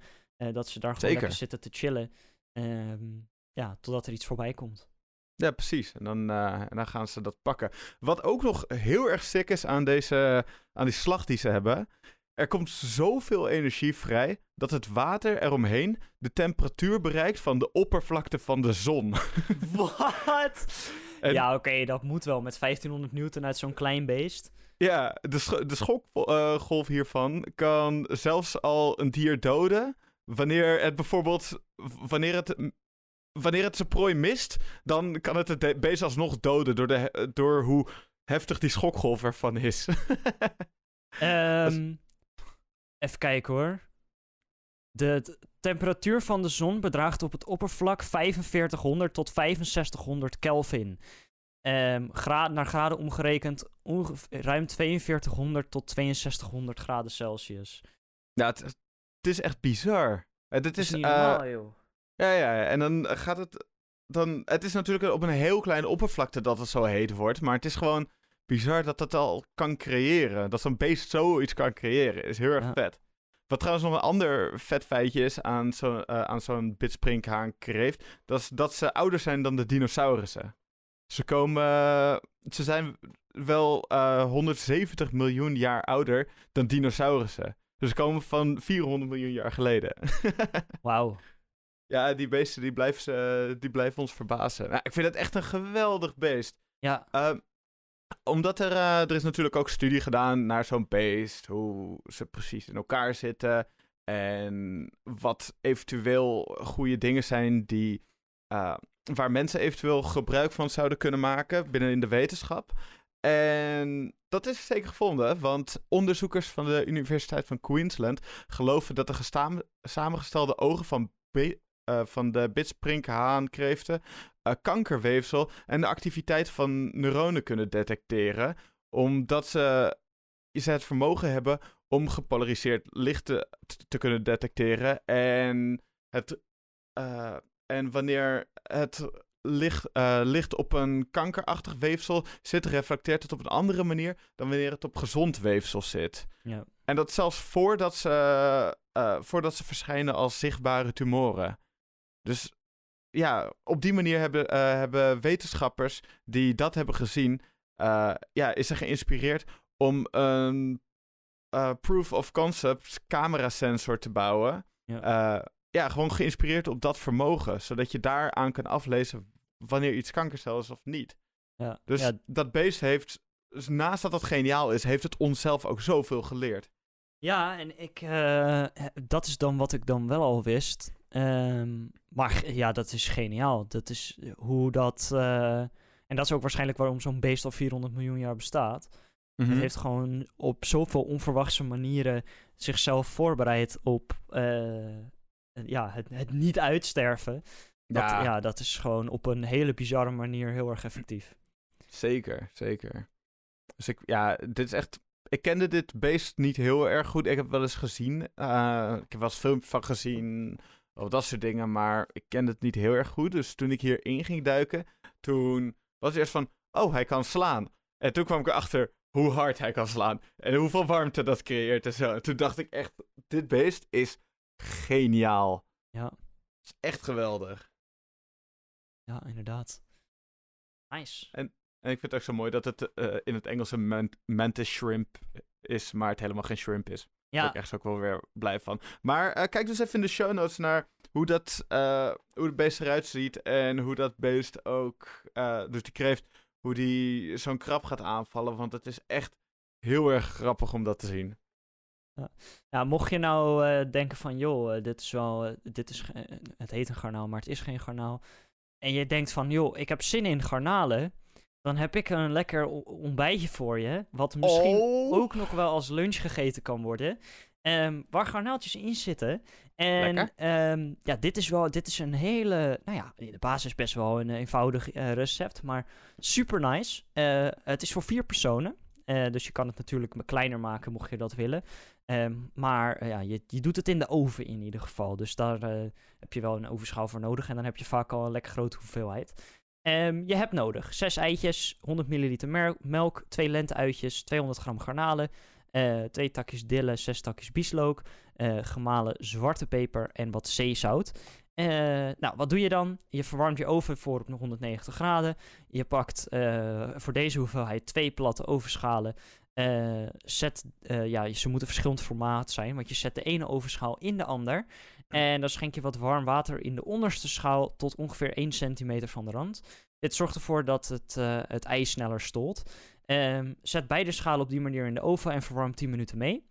dat ze daar gewoon Zeker. lekker zitten te chillen. Ehm, ja, totdat er iets voorbij komt. Ja, precies. En dan, en dan gaan ze dat pakken. Wat ook nog heel erg sick is aan, deze, aan die slag die ze hebben. Er komt zoveel energie vrij dat het water eromheen de temperatuur bereikt van de oppervlakte van de zon. Wat? En- Ja, oké, dat moet wel met 1500 newton uit zo'n klein beest. Ja, de, sch- de schokgolf hiervan kan zelfs al een dier doden. Wanneer het bijvoorbeeld. Wanneer het. Wanneer het zijn prooi mist, dan kan het het de- beest alsnog doden door, de, door hoe heftig die schokgolf ervan is. Ehm, even kijken hoor. De temperatuur van de zon bedraagt op het oppervlak 4500 tot 6500 Kelvin. Ehm, gra- naar graden omgerekend ongeveer ruim 4200 tot 6200 graden Celsius. ja, het, het is echt bizar. Het, het Dat is, niet eh, normaal, joh. Ja, ja, ja. en dan gaat het. Dan, het is natuurlijk op een heel kleine oppervlakte dat het zo heet wordt. Maar het is gewoon bizar dat dat al kan creëren. Dat zo'n beest zoiets kan creëren. Is heel erg Ja. vet. Wat trouwens nog een ander vet feitje is aan zo'n eh, aan zo'n bitsprinkhaan kreeft. Dat is dat ze ouder zijn dan de dinosaurussen. Ze komen. eh, ze zijn wel eh, 170 miljoen jaar ouder dan dinosaurussen. Dus ze komen van 400 miljoen jaar geleden. Wauw. Ja, die beesten die blijven, ze, die blijven ons verbazen. Nou, ik vind het echt een geweldig beest. Ja, Ehm, omdat er, eh, er is natuurlijk ook studie gedaan naar zo'n beest. Hoe ze precies in elkaar zitten. En wat eventueel goede dingen zijn die, eh, waar mensen eventueel gebruik van zouden kunnen maken binnen in de wetenschap. En dat is zeker gevonden, want onderzoekers van de Universiteit van Queensland geloven dat de samengestelde ogen van, eh, van de bitsprinkhaan-kreeften eh, kankerweefsel en de activiteit van neuronen kunnen detecteren, omdat ze, ze het vermogen hebben om gepolariseerd licht te, te kunnen detecteren en, het, eh, en wanneer het licht, licht op een kankerachtig weefsel zit, reflecteert het op een andere manier dan wanneer het op gezond weefsel zit. ja. En dat zelfs voordat ze, voordat ze verschijnen als zichtbare tumoren. Dus ja, op die manier hebben, eh, hebben wetenschappers die dat hebben gezien, eh, ja, is er geïnspireerd om een eh, proof of concept camerasensor te bouwen. Ja. Ja, gewoon geïnspireerd op dat vermogen, zodat je daaraan kan aflezen wanneer iets kankercel is of niet. ja. Dus ja, dat beest heeft, dus naast dat dat geniaal is, heeft het onszelf ook zoveel geleerd. Ja, en ik, dat is dan wat ik dan wel al wist. Ehm, maar ja, dat is geniaal. Dat is hoe dat. eh, en dat is ook waarschijnlijk waarom zo'n beest al 400 miljoen jaar bestaat. Mhm. Het heeft gewoon op zoveel onverwachte manieren zichzelf voorbereid op eh, ja, het, het niet uitsterven. Dat, Ja. ja. dat is gewoon op een hele bizarre manier heel erg effectief. Zeker, zeker. Dus ik, ja, dit is echt. Ik kende dit beest niet heel erg goed. Ik heb wel eens gezien. eh, ik heb wel eens filmpjes van gezien. Of dat soort dingen. Maar ik kende het niet heel erg goed. Dus toen ik hierin ging duiken. Toen was het eerst van. Oh, hij kan slaan. En toen kwam ik erachter hoe hard hij kan slaan. En hoeveel warmte dat creëert en zo. En toen dacht ik echt. Dit beest is geniaal. Ja, Het is echt geweldig. ja inderdaad. Nice. En ik vind het ook zo mooi dat het eh, in het Engels een man- mantis shrimp is, maar het helemaal geen shrimp is. Daar ben Ja, ik echt ook wel weer blij van. Maar eh, kijk dus even in de show notes naar hoe, dat, eh, hoe het beest eruit ziet. En hoe dat beest ook, eh, dus die kreeft, hoe die zo'n krab gaat aanvallen. Want het is echt heel erg grappig om dat te zien. Ja, mocht je nou denken van, joh, dit is wel, dit is, het heet een garnaal, maar het is geen garnaal. En je denkt van, joh, ik heb zin in garnalen. Dan heb ik een lekker ontbijtje voor je, wat misschien Oh. ook nog wel als lunch gegeten kan worden. Ehm, waar garnaaltjes in zitten. En ehm, ja, dit is wel, dit is een hele, nou ja, in de basis best wel een eenvoudig eh, recept, maar super nice. Eh, het is voor vier personen. Eh, dus je kan het natuurlijk kleiner maken mocht je dat willen. Ehm, maar ja, je, je doet het in de oven in ieder geval. Dus daar heb je wel een ovenschaal voor nodig. En dan heb je vaak al een lekker grote hoeveelheid. Ehm, je hebt nodig 6 eitjes, 100 milliliter mer- melk, 2 lenteuitjes, 200 gram garnalen, eh 2 takjes dille, 6 takjes bieslook, eh, gemalen zwarte peper en wat zeezout. Eh, nou, wat doe je dan? Je verwarmt je oven voor op 190 graden. Je pakt voor deze hoeveelheid twee platte ovenschalen. Zet, ja, ze moeten verschillend formaat zijn, want je zet de ene ovenschaal in de ander. En dan schenk je wat warm water in de onderste schaal tot ongeveer 1 centimeter van de rand. Dit zorgt ervoor dat het, eh, het ei sneller stolt. Ehm, zet beide schalen op die manier in de oven en verwarm 10 minuten mee.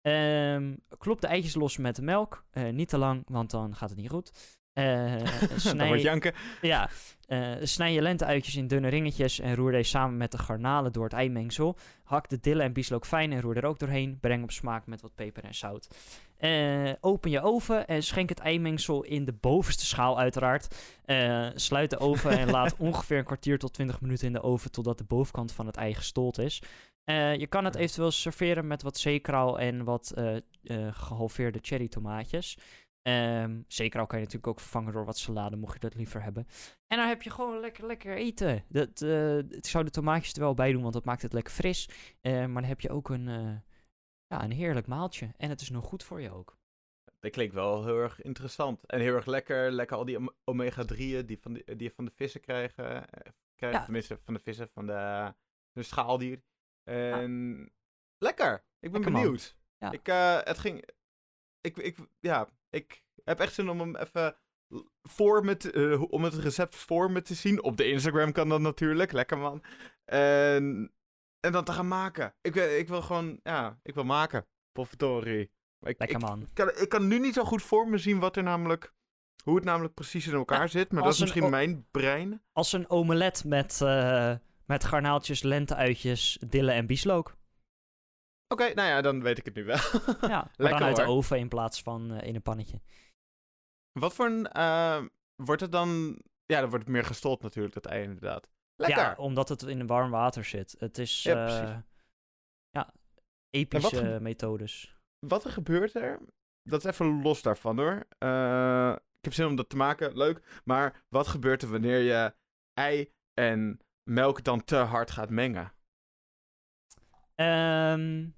Ehm, klop de eitjes los met de melk. Eh, niet te lang, want dan gaat het niet goed. Dan snij, wordt janken. ja, snij je lenteuitjes in dunne ringetjes en roer deze samen met de garnalen door het eimengsel. Hak de dille en bieslook fijn en roer er ook doorheen. Breng op smaak met wat peper en zout. Eh, open je oven en schenk het eimengsel in de bovenste schaal uiteraard. Eh, sluit de oven en laat ongeveer een kwartier tot 20 minuten in de oven totdat de bovenkant van het ei gestold is. Eh, je kan het eventueel serveren met wat zeekraal en wat eh, eh, gehalveerde cherry tomaatjes. Ehm zeekraal kan je natuurlijk ook vervangen door wat salade, mocht je dat liever hebben. En dan heb je gewoon lekker, lekker eten. Dat, ik zou de tomaatjes er wel bij doen, want dat maakt het lekker fris. Maar dan heb je ook een, ja, een heerlijk maaltje. En het is nog goed voor je ook. Dat klinkt wel heel erg interessant. En heel erg lekker. Lekker al die om- omega-3'en die, van die, die je van de vissen krijgen. eh, krijgen Ja. Tenminste, van de vissen, van de, de schaaldier. En lekker. Ik ben Lekker, benieuwd. Ja. Ik, eh, het ging... Ik, ik, ja, ik heb echt zin om hem even voor me te- eh, om het recept voor me te zien. Op de Instagram kan dat natuurlijk. Lekker man. En, en dan te gaan maken. Ik, wil- ik wil gewoon, ja, ik wil maken. Potverdorie. Maar Ik, Lekker ik, man. ik kan, ik kan nu niet zo goed voor me zien wat er namelijk, hoe het namelijk precies in elkaar Ja, zit. Maar dat is misschien mijn brein. Als een omelet met, eh, met garnaaltjes, lenteuitjes, dille en bieslook. Oké, nou ja, dan weet ik het nu wel. Ja, Lekker dan uit de oven in plaats van eh, in een pannetje. Wat voor een, eh, wordt het dan, ja, dan wordt het meer gestold natuurlijk, dat ei inderdaad. Lekker. Ja, omdat het in warm water zit. Het is, Ja, eh, ja, epische gebe- methodes. Wat er gebeurt er, dat is even los daarvan hoor. Eh, ik heb zin om dat te maken, leuk. Maar wat gebeurt er wanneer je ei en melk dan te hard gaat mengen? Ehm,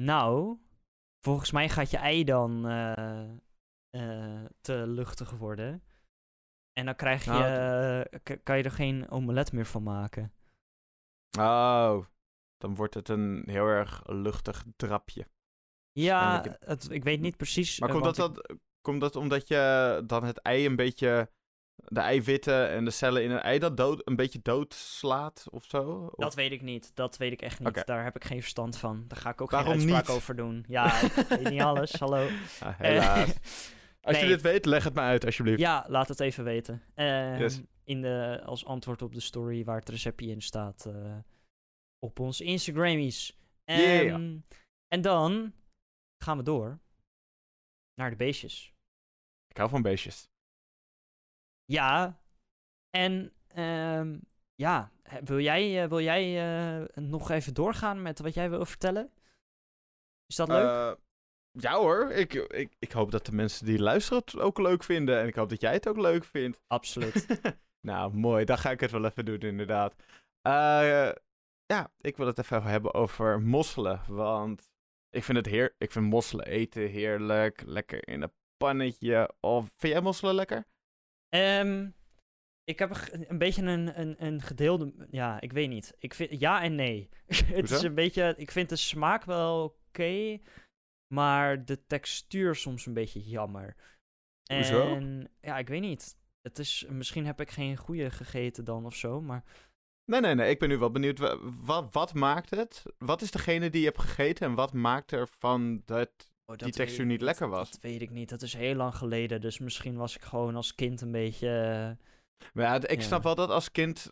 nou, volgens mij gaat je ei dan eh, te luchtig worden. En dan krijg je, Nou, eh, kan je er geen omelet meer van maken. Oh, dan wordt het een heel erg luchtig drapje. Ja, Waarschijnlijk het, ik weet niet precies. Maar eh, komt dat, ik- dat, komt dat omdat je dan het ei een beetje, de eiwitten en de cellen in een ei dat dood, een beetje doodslaat of zo? Of- Dat weet ik niet. Dat weet ik echt niet. Daar heb ik geen verstand van. Daar ga ik ook Waarom geen uitspraak niet? over doen. Ja, ik weet niet alles. Hallo. Ah, helaas. Als je dit weet, leg het me uit alsjeblieft. Ja, laat het even weten. Ehm, Yes. in de, als antwoord op de story waar het receptje in staat. eh, op ons Instagramies. Yeah. Ehm, En dan gaan we door naar de beestjes. Ik hou van beestjes. Ja, en ehm, ja, wil jij, eh, wil jij eh, nog even doorgaan met wat jij wil vertellen? Is dat leuk? Ja hoor, ik, ik, ik hoop dat de mensen die luisteren het ook leuk vinden. En ik hoop dat jij het ook leuk vindt. Absoluut. nou, mooi. Dan ga ik het wel even doen, inderdaad. Eh, ja, ik wil het even hebben over mosselen. Want ik vind, het heer ik vind mosselen eten heerlijk. Lekker in een pannetje. Of vind jij mosselen lekker? Ehm, ik heb een beetje een, een, een gedeelde. Ja, ik weet niet. Ik vind, ja en nee. het is een beetje. Ik vind de smaak wel oké. Maar de textuur soms een beetje jammer. Hoezo? En ja, ik weet niet. Het is, misschien heb ik geen goede gegeten dan of zo. Maar Nee, nee, nee. Ik ben nu wel benieuwd. wa- Wat, wat maakt het? Wat is degene die je hebt gegeten? En wat maakt ervan dat... Oh, dat Die textuur niet lekker was. Dat weet ik niet. Dat is heel lang geleden. Dus misschien was ik gewoon als kind een beetje. eh, Maar ja, ik Ja. snap wel dat als kind...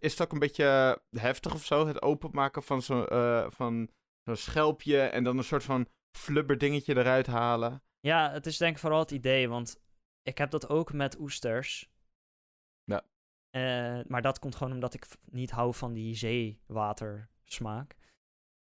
Is het ook een beetje heftig of zo? Het openmaken van zo'n eh, van zo'n schelpje... En dan een soort van flubber dingetje eruit halen. Ja, het is denk ik vooral het idee, want ik heb dat ook met oesters. Ja. Eh, maar dat komt gewoon omdat ik niet hou van die zeewatersmaak.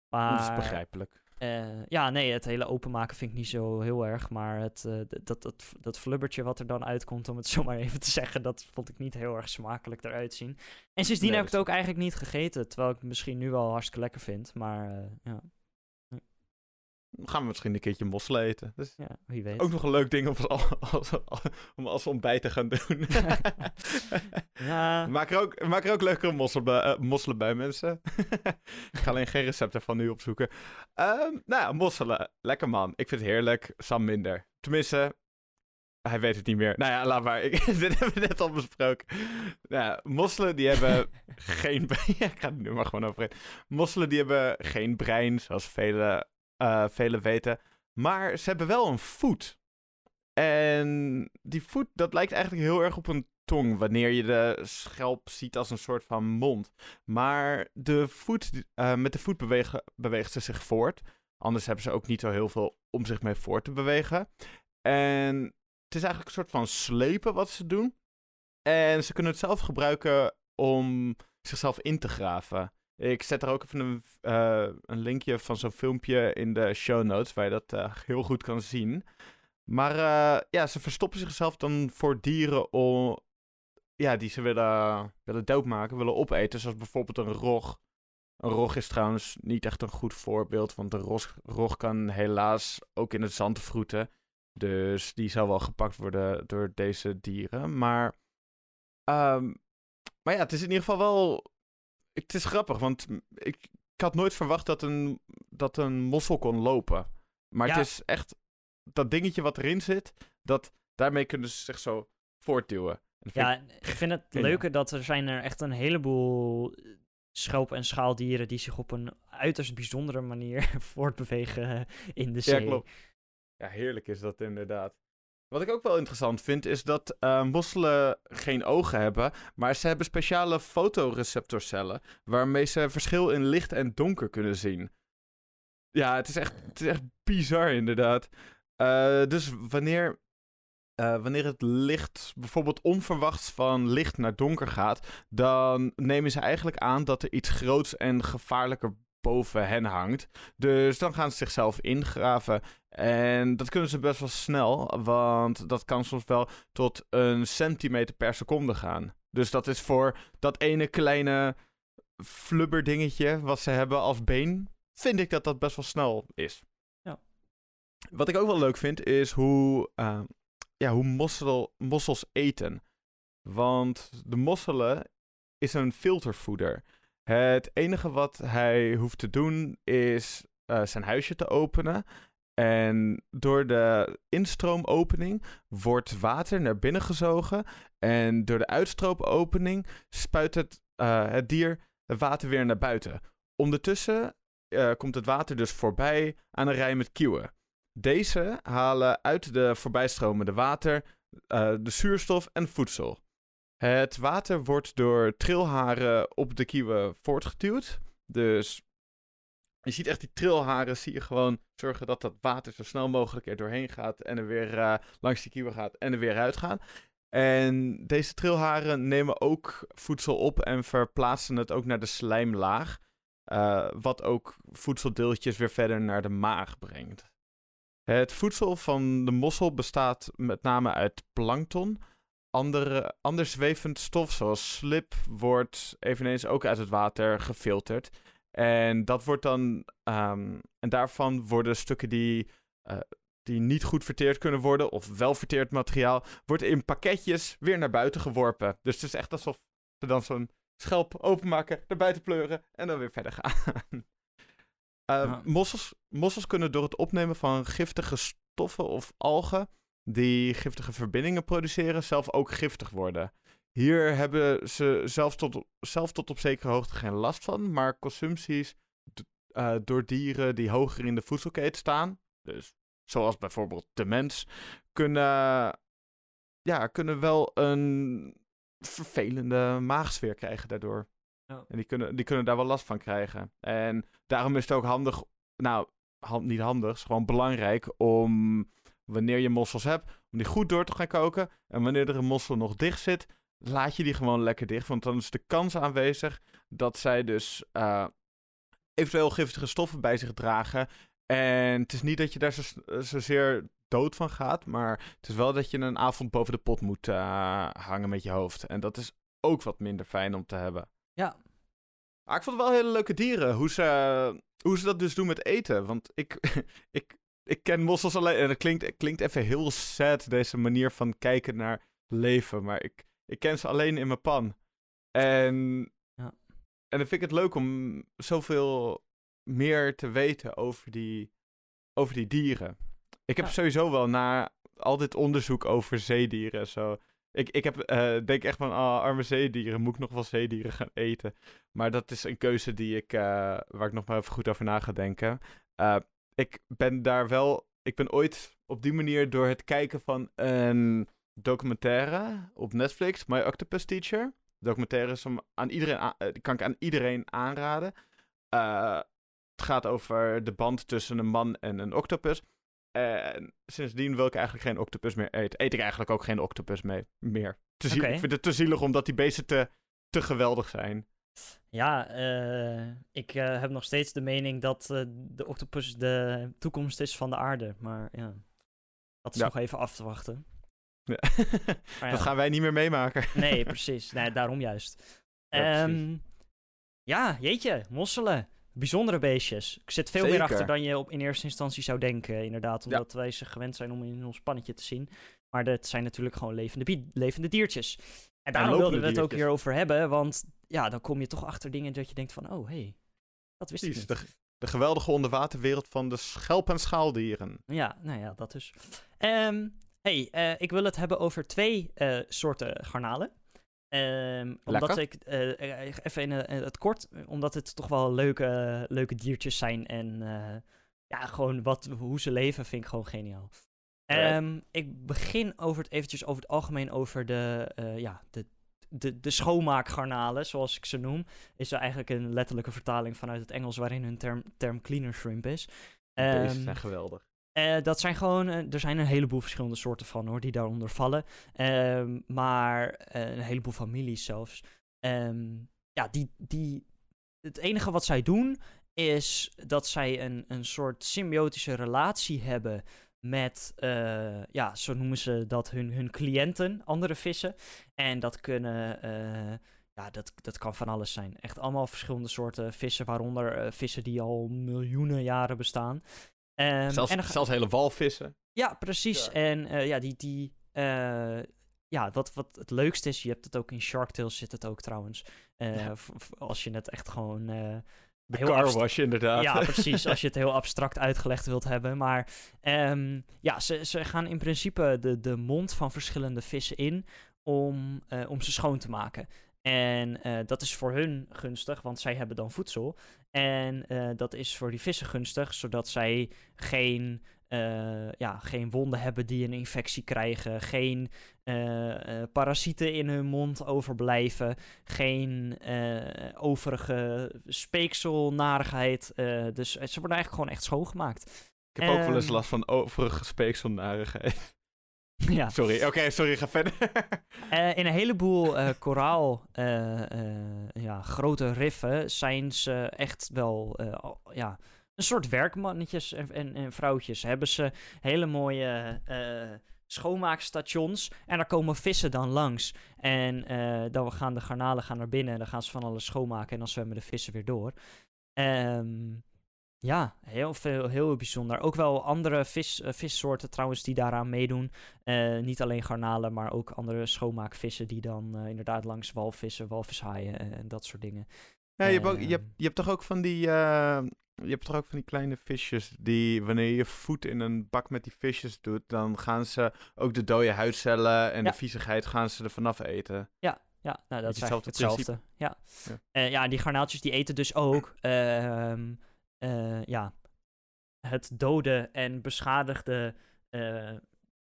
Maar, Dat is begrijpelijk. eh, ja, nee, het hele openmaken vind ik niet zo heel erg. Maar het, eh, dat, dat, dat flubbertje wat er dan uitkomt, om het zo maar even te zeggen, dat vond ik niet heel erg smakelijk eruit zien. En sindsdien Nee, heb ik het ook eigenlijk niet gegeten. Terwijl ik het misschien nu wel hartstikke lekker vind. Maar ja, gaan we misschien een keertje mosselen eten. Is ja, wie weet. ook nog een leuk ding om als, als, als- om als ontbijt te gaan doen. ja, maak, er ook, maak er ook lekkere mosselen bij, eh, mosselen bij mensen. ik ga alleen geen recepten van nu opzoeken. Ehm nou ja, mosselen. Lekker man. Ik vind het heerlijk. Sam minder. Tenminste, hij weet het niet meer. Nou ja, laat maar. Ik, dit hebben we net al besproken. Nou ja, mosselen die hebben geen... ja, ik ga het nu maar gewoon overheen. Mosselen die hebben geen brein, zoals velen eh velen weten. Maar ze hebben wel een voet. En die voet, dat lijkt eigenlijk heel erg op een tong, wanneer je de schelp ziet als een soort van mond. Maar de voet, eh, met de voet bewegen, beweegt ze zich voort. Anders hebben ze ook niet zo heel veel om zich mee voort te bewegen. En het is eigenlijk een soort van slepen wat ze doen. En ze kunnen het zelf gebruiken om zichzelf in te graven. Ik zet er ook even een, eh, een linkje van zo'n filmpje in de show notes, waar je dat eh, heel goed kan zien. Maar eh, ja, ze verstoppen zichzelf dan voor dieren om, ja, die ze willen, willen doodmaken, willen opeten. Zoals bijvoorbeeld een rog. Een rog is trouwens niet echt een goed voorbeeld, want een rog, kan helaas ook in het zand vroeten. Dus die zou wel gepakt worden door deze dieren. Maar, ehm, maar ja, het is in ieder geval wel. Het is grappig, want ik, ik had nooit verwacht dat een, dat een mossel kon lopen. Maar Ja. het is echt dat dingetje wat erin zit, dat, daarmee kunnen ze zich zo voortduwen. Ja, ik- ik vind het leuke dat er zijn er echt een heleboel eh, schelp- en schaaldieren die zich op een uiterst bijzondere manier voortbewegen eh, in de zee. Ja, klopt. Ja, heerlijk is dat inderdaad. Wat ik ook wel interessant vind, is dat eh, mosselen geen ogen hebben, maar ze hebben speciale fotoreceptorcellen, waarmee ze verschil in licht en donker kunnen zien. Ja, het is echt, het is echt bizar inderdaad. Eh, dus wanneer, eh, wanneer het licht bijvoorbeeld onverwachts van licht naar donker gaat, dan nemen ze eigenlijk aan dat er iets groots en gevaarlijker boven hen hangt. Dus dan gaan ze zichzelf ingraven. En dat kunnen ze best wel snel, want dat kan soms wel tot een centimeter per seconde gaan. Dus dat is voor dat ene kleine flubberdingetje wat ze hebben als been, vind ik dat dat best wel snel is. Ja. Wat ik ook wel leuk vind, is hoe, eh, ja, hoe mossel, mossels eten. Want de mosselen is een filtervoeder. Het enige wat hij hoeft te doen is eh, zijn huisje te openen. En door de instroomopening wordt water naar binnen gezogen. En door de uitstroomopening spuit het, eh, het dier het water weer naar buiten. Ondertussen eh, komt het water dus voorbij aan een rij met kieuwen. Deze halen uit de voorbijstromende water de zuurstof en voedsel. Het water wordt door trilharen op de kieuwen voortgeduwd. Dus je ziet echt die trilharen, zie je gewoon zorgen dat dat water zo snel mogelijk er doorheen gaat en er weer eh, langs die kieuwen gaat en er weer uitgaat. En deze trilharen nemen ook voedsel op en verplaatsen het ook naar de slijmlaag. eh, wat ook voedseldeeltjes weer verder naar de maag brengt. Het voedsel van de mossel bestaat met name uit plankton. Andere, ander zwevend stof, zoals slip, wordt eveneens ook uit het water gefilterd. En dat wordt dan. ehm, en daarvan worden stukken die, eh, die niet goed verteerd kunnen worden, of wel verteerd materiaal, wordt in pakketjes weer naar buiten geworpen. Dus het is echt alsof ze dan zo'n schelp openmaken, naar buiten pleuren en dan weer verder gaan. Eh, Ja. mossels, mossels kunnen door het opnemen van giftige stoffen of algen die giftige verbindingen produceren, zelf ook giftig worden. Hier hebben ze zelf tot, zelf tot op zekere hoogte geen last van, maar consumpties eh, door dieren die hoger in de voedselketen staan, dus zoals bijvoorbeeld de mens, kunnen, ja, kunnen wel een vervelende maagsfeer krijgen daardoor. Ja. En die kunnen, die kunnen daar wel last van krijgen. En daarom is het ook handig, nou, hand, niet handig, is gewoon belangrijk om, wanneer je mossels hebt, om die goed door te gaan koken. En wanneer er een mossel nog dicht zit, laat je die gewoon lekker dicht. Want dan is de kans aanwezig dat zij dus, eh, eventueel giftige stoffen bij zich dragen. En het is niet dat je daar zo, zozeer dood van gaat, maar het is wel dat je een avond boven de pot moet uh, hangen met je hoofd. En dat is ook wat minder fijn om te hebben. Ja. Maar ik vond het wel hele leuke dieren, hoe ze, hoe ze dat dus doen met eten. Want ik, ik, ik ken mossels alleen, en het klinkt, klinkt even heel sad, deze manier van kijken naar leven. Maar ik, ik ken ze alleen in mijn pan. En, ja. en dan vind ik het leuk om zoveel meer te weten over die, over die dieren. Ik heb Ja. sowieso wel na al dit onderzoek over zeedieren zo. Ik, ik heb, eh, denk echt van, ah, arme zeedieren, moet ik nog wel zeedieren gaan eten? Maar dat is een keuze die ik, eh, waar ik nog maar even goed over na ga denken. Eh, ik ben daar wel, ik ben ooit op die manier door het kijken van een documentaire op Netflix, My Octopus Teacher. De documentaire is om aan iedereen, eh, kan ik aan iedereen aanraden. Eh, het gaat over de band tussen een man en een octopus. En sindsdien wil ik eigenlijk geen octopus meer eten. Eet ik eigenlijk ook geen octopus mee, meer. Te Oké. Ik vind het te zielig omdat die beesten te, te geweldig zijn. Ja, eh, ik eh, heb nog steeds de mening dat eh, de octopus de toekomst is van de aarde. Maar ja, dat is Ja. nog even af te wachten. Ja. Dat gaan wij niet meer meemaken. Nee, precies. Nee, daarom juist. Ja. Ehm, ja, jeetje, mosselen. Bijzondere beestjes. Ik zit veel meer achter dan je op in eerste instantie zou denken, inderdaad. Omdat wij ze gewend zijn om in ons pannetje te zien. Maar dat zijn natuurlijk gewoon levende, levende diertjes. En daarom wilden we het ook hierover hebben. Want ja, dan kom je toch achter dingen dat je denkt van... Oh, hé, hey, dat wist ik niet. de, de geweldige onderwaterwereld van de schelp- en schaaldieren. Ja, nou ja, dat dus. Ehm hey, eh, ik wil het hebben over twee eh, soorten garnalen. Ehm, omdat ik, eh, even in het kort, omdat het toch wel leuke, leuke diertjes zijn en ja, gewoon wat, hoe ze leven vind ik gewoon geniaal. Ehm, ik begin over het eventjes over het algemeen over de, eh, ja, de, de, de schoonmaakgarnalen, zoals ik ze noem. Is er eigenlijk een letterlijke vertaling vanuit het Engels waarin hun term, term cleaner shrimp is. Beesten Ehm, zijn geweldig. eh, dat zijn gewoon, eh, er zijn een heleboel verschillende soorten van hoor, die daaronder vallen. Ehm, maar een heleboel families zelfs. Ja, die, die, het enige wat zij doen is dat zij een, een soort symbiotische relatie hebben met, eh, ja, zo noemen ze dat, hun, hun cliënten, andere vissen. En dat kunnen, eh, ja, dat, dat kan van alles zijn. Echt allemaal verschillende soorten vissen, waaronder eh, vissen die al miljoenen jaren bestaan. Ehm, zelfs, en dan zelfs hele walvissen. ja, precies. Ja. En ja, die, die ja, wat, wat het leukste is, je hebt het ook in Shark Tales zit het ook trouwens. Ja. als je het echt gewoon De Heel car wash, inderdaad. ja, precies. Als je het heel abstract uitgelegd wilt hebben. Maar ehm, ja, ze, ze gaan in principe de, de mond van verschillende vissen in om, eh, om ze schoon te maken. En eh, dat is voor hun gunstig, want zij hebben dan voedsel. En eh, dat is voor die vissen gunstig, zodat zij geen, eh, ja, geen wonden hebben die een infectie krijgen. Geen eh, eh, parasieten in hun mond overblijven. Geen eh, overige speeksel, narigheid. eh, dus ze worden eigenlijk gewoon echt schoongemaakt. Ik heb ook wel eens Ehm. last van overige speekselnarigheid. ja. Sorry, oké, sorry, ga verder. In een heleboel koraal, ja, grote riffen zijn ze echt wel ja, een soort werkmannetjes en, en, en vrouwtjes. Hebben ze hele mooie eh, schoonmaakstations en daar komen vissen dan langs. En eh, dan gaan de garnalen gaan naar binnen en dan gaan ze van alles schoonmaken en dan zwemmen de vissen weer door. Ehm, ja, heel veel, heel bijzonder. Ook wel andere vis, eh, vissoorten trouwens die daaraan meedoen. Niet alleen garnalen, maar ook andere schoonmaakvissen die dan inderdaad langs walvissen, walvishaaien en, en dat soort dingen. Ja, je, hebt ook, je, hebt, Ehm. je hebt toch ook van die... eh, je hebt toch ook van die kleine visjes die, wanneer je voet in een bak met die visjes doet, dan gaan ze ook de dode huidcellen en Ja. de viezigheid gaan ze er vanaf eten. Ja, nou, dat is hetzelfde hetzelfde. Ja. Ja. Eh, ja, die garnaaltjes die eten dus ook ehm, eh, ja, het dode en beschadigde eh,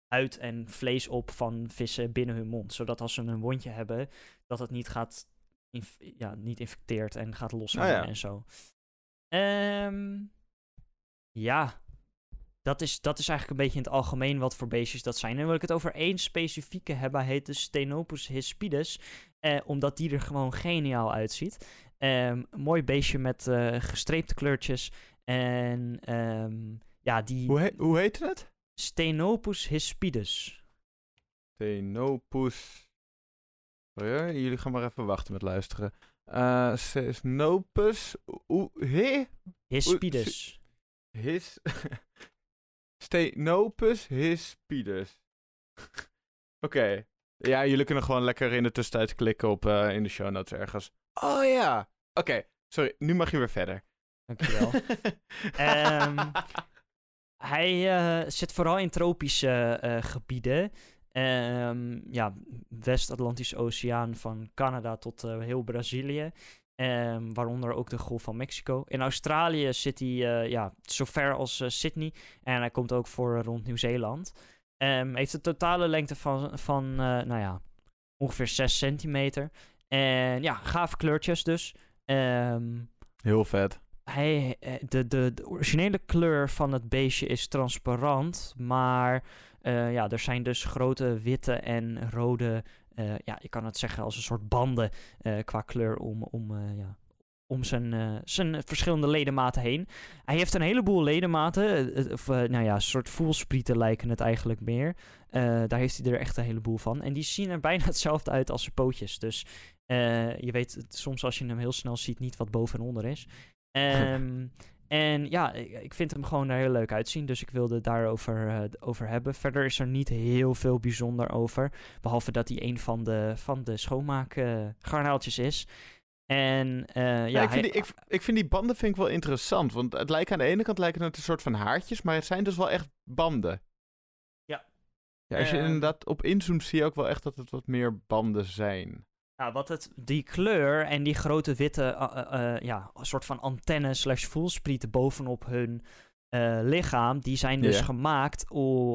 huid en vlees op van vissen binnen hun mond. Zodat als ze een wondje hebben, dat het niet gaat ja, niet infecteert en gaat Ah, ja. en zo. Ehm, ja, dat is, dat is eigenlijk een beetje in het algemeen wat voor beestjes dat zijn. En wil ik het over één specifieke hebben. Hij heet de Stenopus hispidus. Eh, omdat die er gewoon geniaal uitziet. Ehm, een mooi beestje met eh, gestreepte kleurtjes. En ehm, ja, die Hoe, he hoe heet het? Stenopus hispidus. Tenopus. Jullie gaan maar even wachten met luisteren. Eh Snopus. Oeh, he? Hispidus. His. Stenopus hispidus. Oké. Ja, jullie kunnen gewoon lekker in de tussentijd klikken op eh, in de show notes ergens. Oh ja. Oké, sorry. Nu mag je weer verder. Dankjewel. Ehm, Hij eh, zit vooral in tropische gebieden. Ehm, ja, West-Atlantische Oceaan van Canada tot eh, heel Brazilië. Ehm, waaronder ook de Golf van Mexico. In Australië zit hij eh, ja, zo ver als eh, Sydney. En hij komt ook voor rond Nieuw-Zeeland. Ehm heeft een totale lengte van, van nou ja, ongeveer 6 centimeter. En ja, gave kleurtjes dus. Heel vet. Hij, eh, de, de, de originele kleur van het beestje is transparant, maar eh, ja, er zijn dus grote witte en rode, eh, ja, je kan het zeggen als een soort banden qua kleur om, om, ja, om zijn, zijn verschillende ledematen heen. Hij heeft een heleboel ledematen, of nou ja, een soort voelsprieten lijken het eigenlijk meer. Daar heeft hij er echt een heleboel van. En die zien er bijna hetzelfde uit als zijn pootjes, dus... je weet soms als je hem heel snel ziet niet wat boven en onder is. Ehm, en ja, ik, vind hem gewoon er heel leuk uitzien. Dus ik wilde het daarover eh, over hebben. Verder is er niet heel veel bijzonder over. Behalve dat hij een van de, van de schoonmaakgarnaaltjes is. En eh, ja, Ja, ik, vind die, ik, ik vind die banden vind ik wel interessant. Want het lijkt aan de ene kant lijken het een soort van haartjes, maar het zijn dus wel echt banden. Ja. Ja, als je Ehm. inderdaad op inzoomt, zie je ook wel echt dat het wat meer banden zijn. Ja, wat het, die kleur en die grote witte, eh, eh, eh, ja, soort van antenne slash voelsprieten bovenop hun lichaam, die zijn dus Ja. gemaakt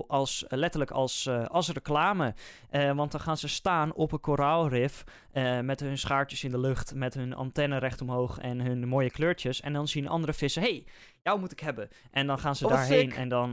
als, letterlijk als, als reclame. Want dan gaan ze staan op een koraalrif met hun schaartjes in de lucht, met hun antenne recht omhoog en hun mooie kleurtjes. En dan zien andere vissen, hey, jou moet ik hebben. En dan gaan ze Oh, daarheen sick. en dan,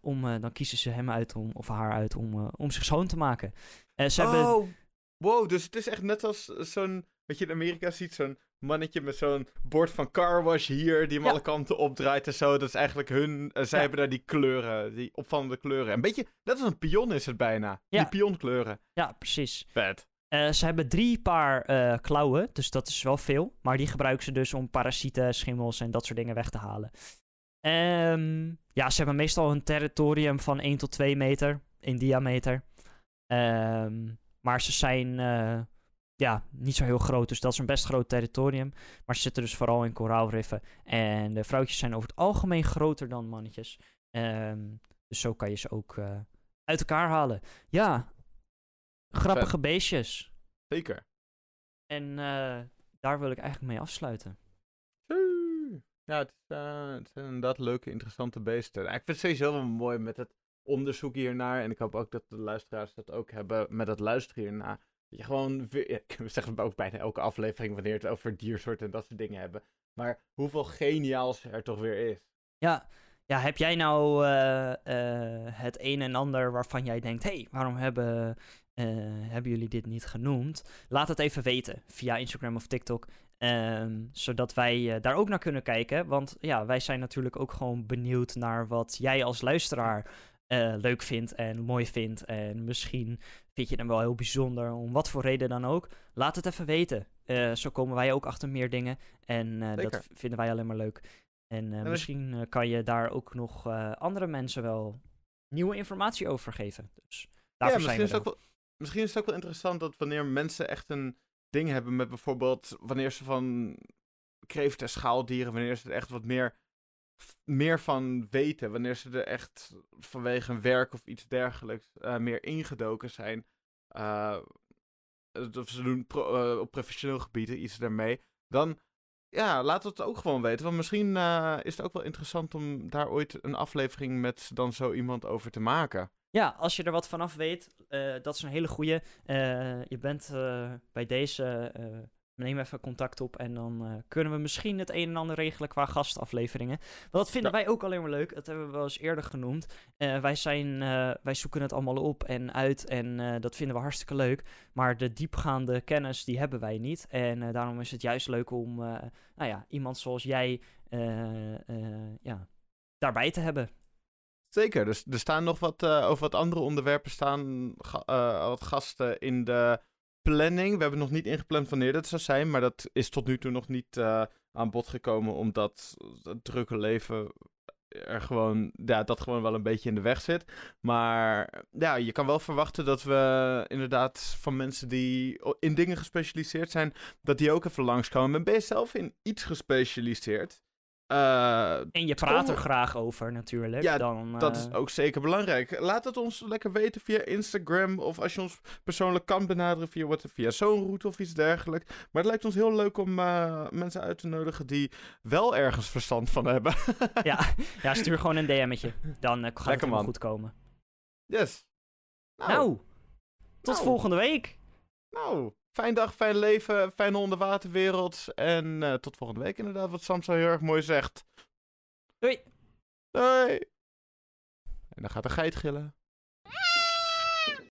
om, dan kiezen ze hem uit om, of haar uit om, om zich schoon te maken. Ze hebben Oh, wow. Dus het is echt net als zo'n, wat je in Amerika ziet, zo'n mannetje met zo'n bord van car wash hier, die hem Ja. alle kanten opdraait en zo. Dat is eigenlijk hun, eh, zij Ja. hebben daar die kleuren, die opvallende kleuren. Een beetje, net als een pion is het bijna. Ja. Die pionkleuren. Ja, precies. Vet. Eh, ze hebben drie paar eh, klauwen, dus dat is wel veel. Maar die gebruiken ze dus om parasieten, schimmels en dat soort dingen weg te halen. Ehm, ja, ze hebben meestal een territorium van 1 tot 2 meter in diameter. Ehm, maar ze zijn eh, ja, niet zo heel groot, dus dat is een best groot territorium. Maar ze zitten dus vooral in koraalriffen. En de vrouwtjes zijn over het algemeen groter dan mannetjes. Ehm, dus zo kan je ze ook eh, uit elkaar halen. Ja, grappige beestjes. Zeker. En eh, daar wil ik eigenlijk mee afsluiten. Ja, het, is, het zijn inderdaad leuke, interessante beesten. Ik vind het sowieso wel mooi met het onderzoek hiernaar. En ik hoop ook dat de luisteraars dat ook hebben met het luisteren hiernaar. Dat je gewoon, weer- we zeggen het ook bijna elke aflevering wanneer het over diersoorten en dat soort dingen hebben. Maar hoeveel geniaals er toch weer is. Ja, ja heb jij nou eh, eh, het een en ander waarvan jij denkt... hey, waarom hebben, eh, hebben jullie dit niet genoemd? Laat het even weten via Instagram of TikTok. ehm, zodat wij daar ook naar kunnen kijken. Want ja, wij zijn natuurlijk ook gewoon benieuwd naar wat jij als luisteraar eh, leuk vindt en mooi vindt. En misschien vind je hem wel heel bijzonder, om wat voor reden dan ook. Laat het even weten. Eh, zo komen wij ook achter meer dingen. En eh, dat vinden wij alleen maar leuk. En misschien kan je daar ook nog andere mensen wel nieuwe informatie over geven. Dus ja, daarvoor misschien zijn is, we het er. ook wel, misschien is het ook wel interessant dat wanneer mensen echt een ding hebben met bijvoorbeeld wanneer ze van kreeft en schaaldieren, wanneer ze er echt wat meer, meer van weten, wanneer ze er echt vanwege een werk of iets dergelijks eh, meer ingedoken zijn. eh, of ze doen eh, op professioneel gebied iets daarmee, dan ja, we het ook gewoon weten. Want misschien is het ook wel interessant om daar ooit een aflevering met dan zo iemand over te maken. Ja, als je er wat vanaf weet, dat is een hele goeie. Je bent bij deze neem even contact op en dan eh, kunnen we misschien het een en ander regelen qua gastafleveringen. Want dat vinden wij ook alleen maar leuk. Dat hebben we wel eens eerder genoemd. Eh, wij, zijn, eh, wij zoeken het allemaal op en uit en dat vinden we hartstikke leuk. Maar de diepgaande kennis, die hebben wij niet. En daarom is het juist leuk om nou ja, iemand zoals jij ja, daarbij te hebben. Zeker, dus er staan nog wat, over wat andere onderwerpen staan wat gasten in de planning. We hebben nog niet ingepland wanneer dat zou zijn, maar dat is tot nu toe nog niet eh, aan bod gekomen, omdat het drukke leven er gewoon, ja, dat gewoon wel een beetje in de weg zit. Maar ja, je kan wel verwachten dat we inderdaad van mensen die in dingen gespecialiseerd zijn, dat die ook even langskomen. En ben je zelf in iets gespecialiseerd? Eh, En je praat er graag over natuurlijk. Ja, dan, dat eh, is ook zeker belangrijk. Laat het ons lekker weten via Instagram. Of als je ons persoonlijk kan benaderen via, wat, via zo'n route of iets dergelijks. Maar het lijkt ons heel leuk om eh, mensen uit te nodigen die wel ergens verstand van hebben. ja, ja, stuur gewoon een DM'tje. Dan eh, gaat het Lekker, helemaal man. goed komen. yes. Nou, tot Nou. volgende week. nou, fijn dag, fijn leven, fijne onderwaterwereld. En eh, tot volgende week inderdaad, wat Sam zo heel erg mooi zegt. Doei. Doei. En dan gaat de geit gillen.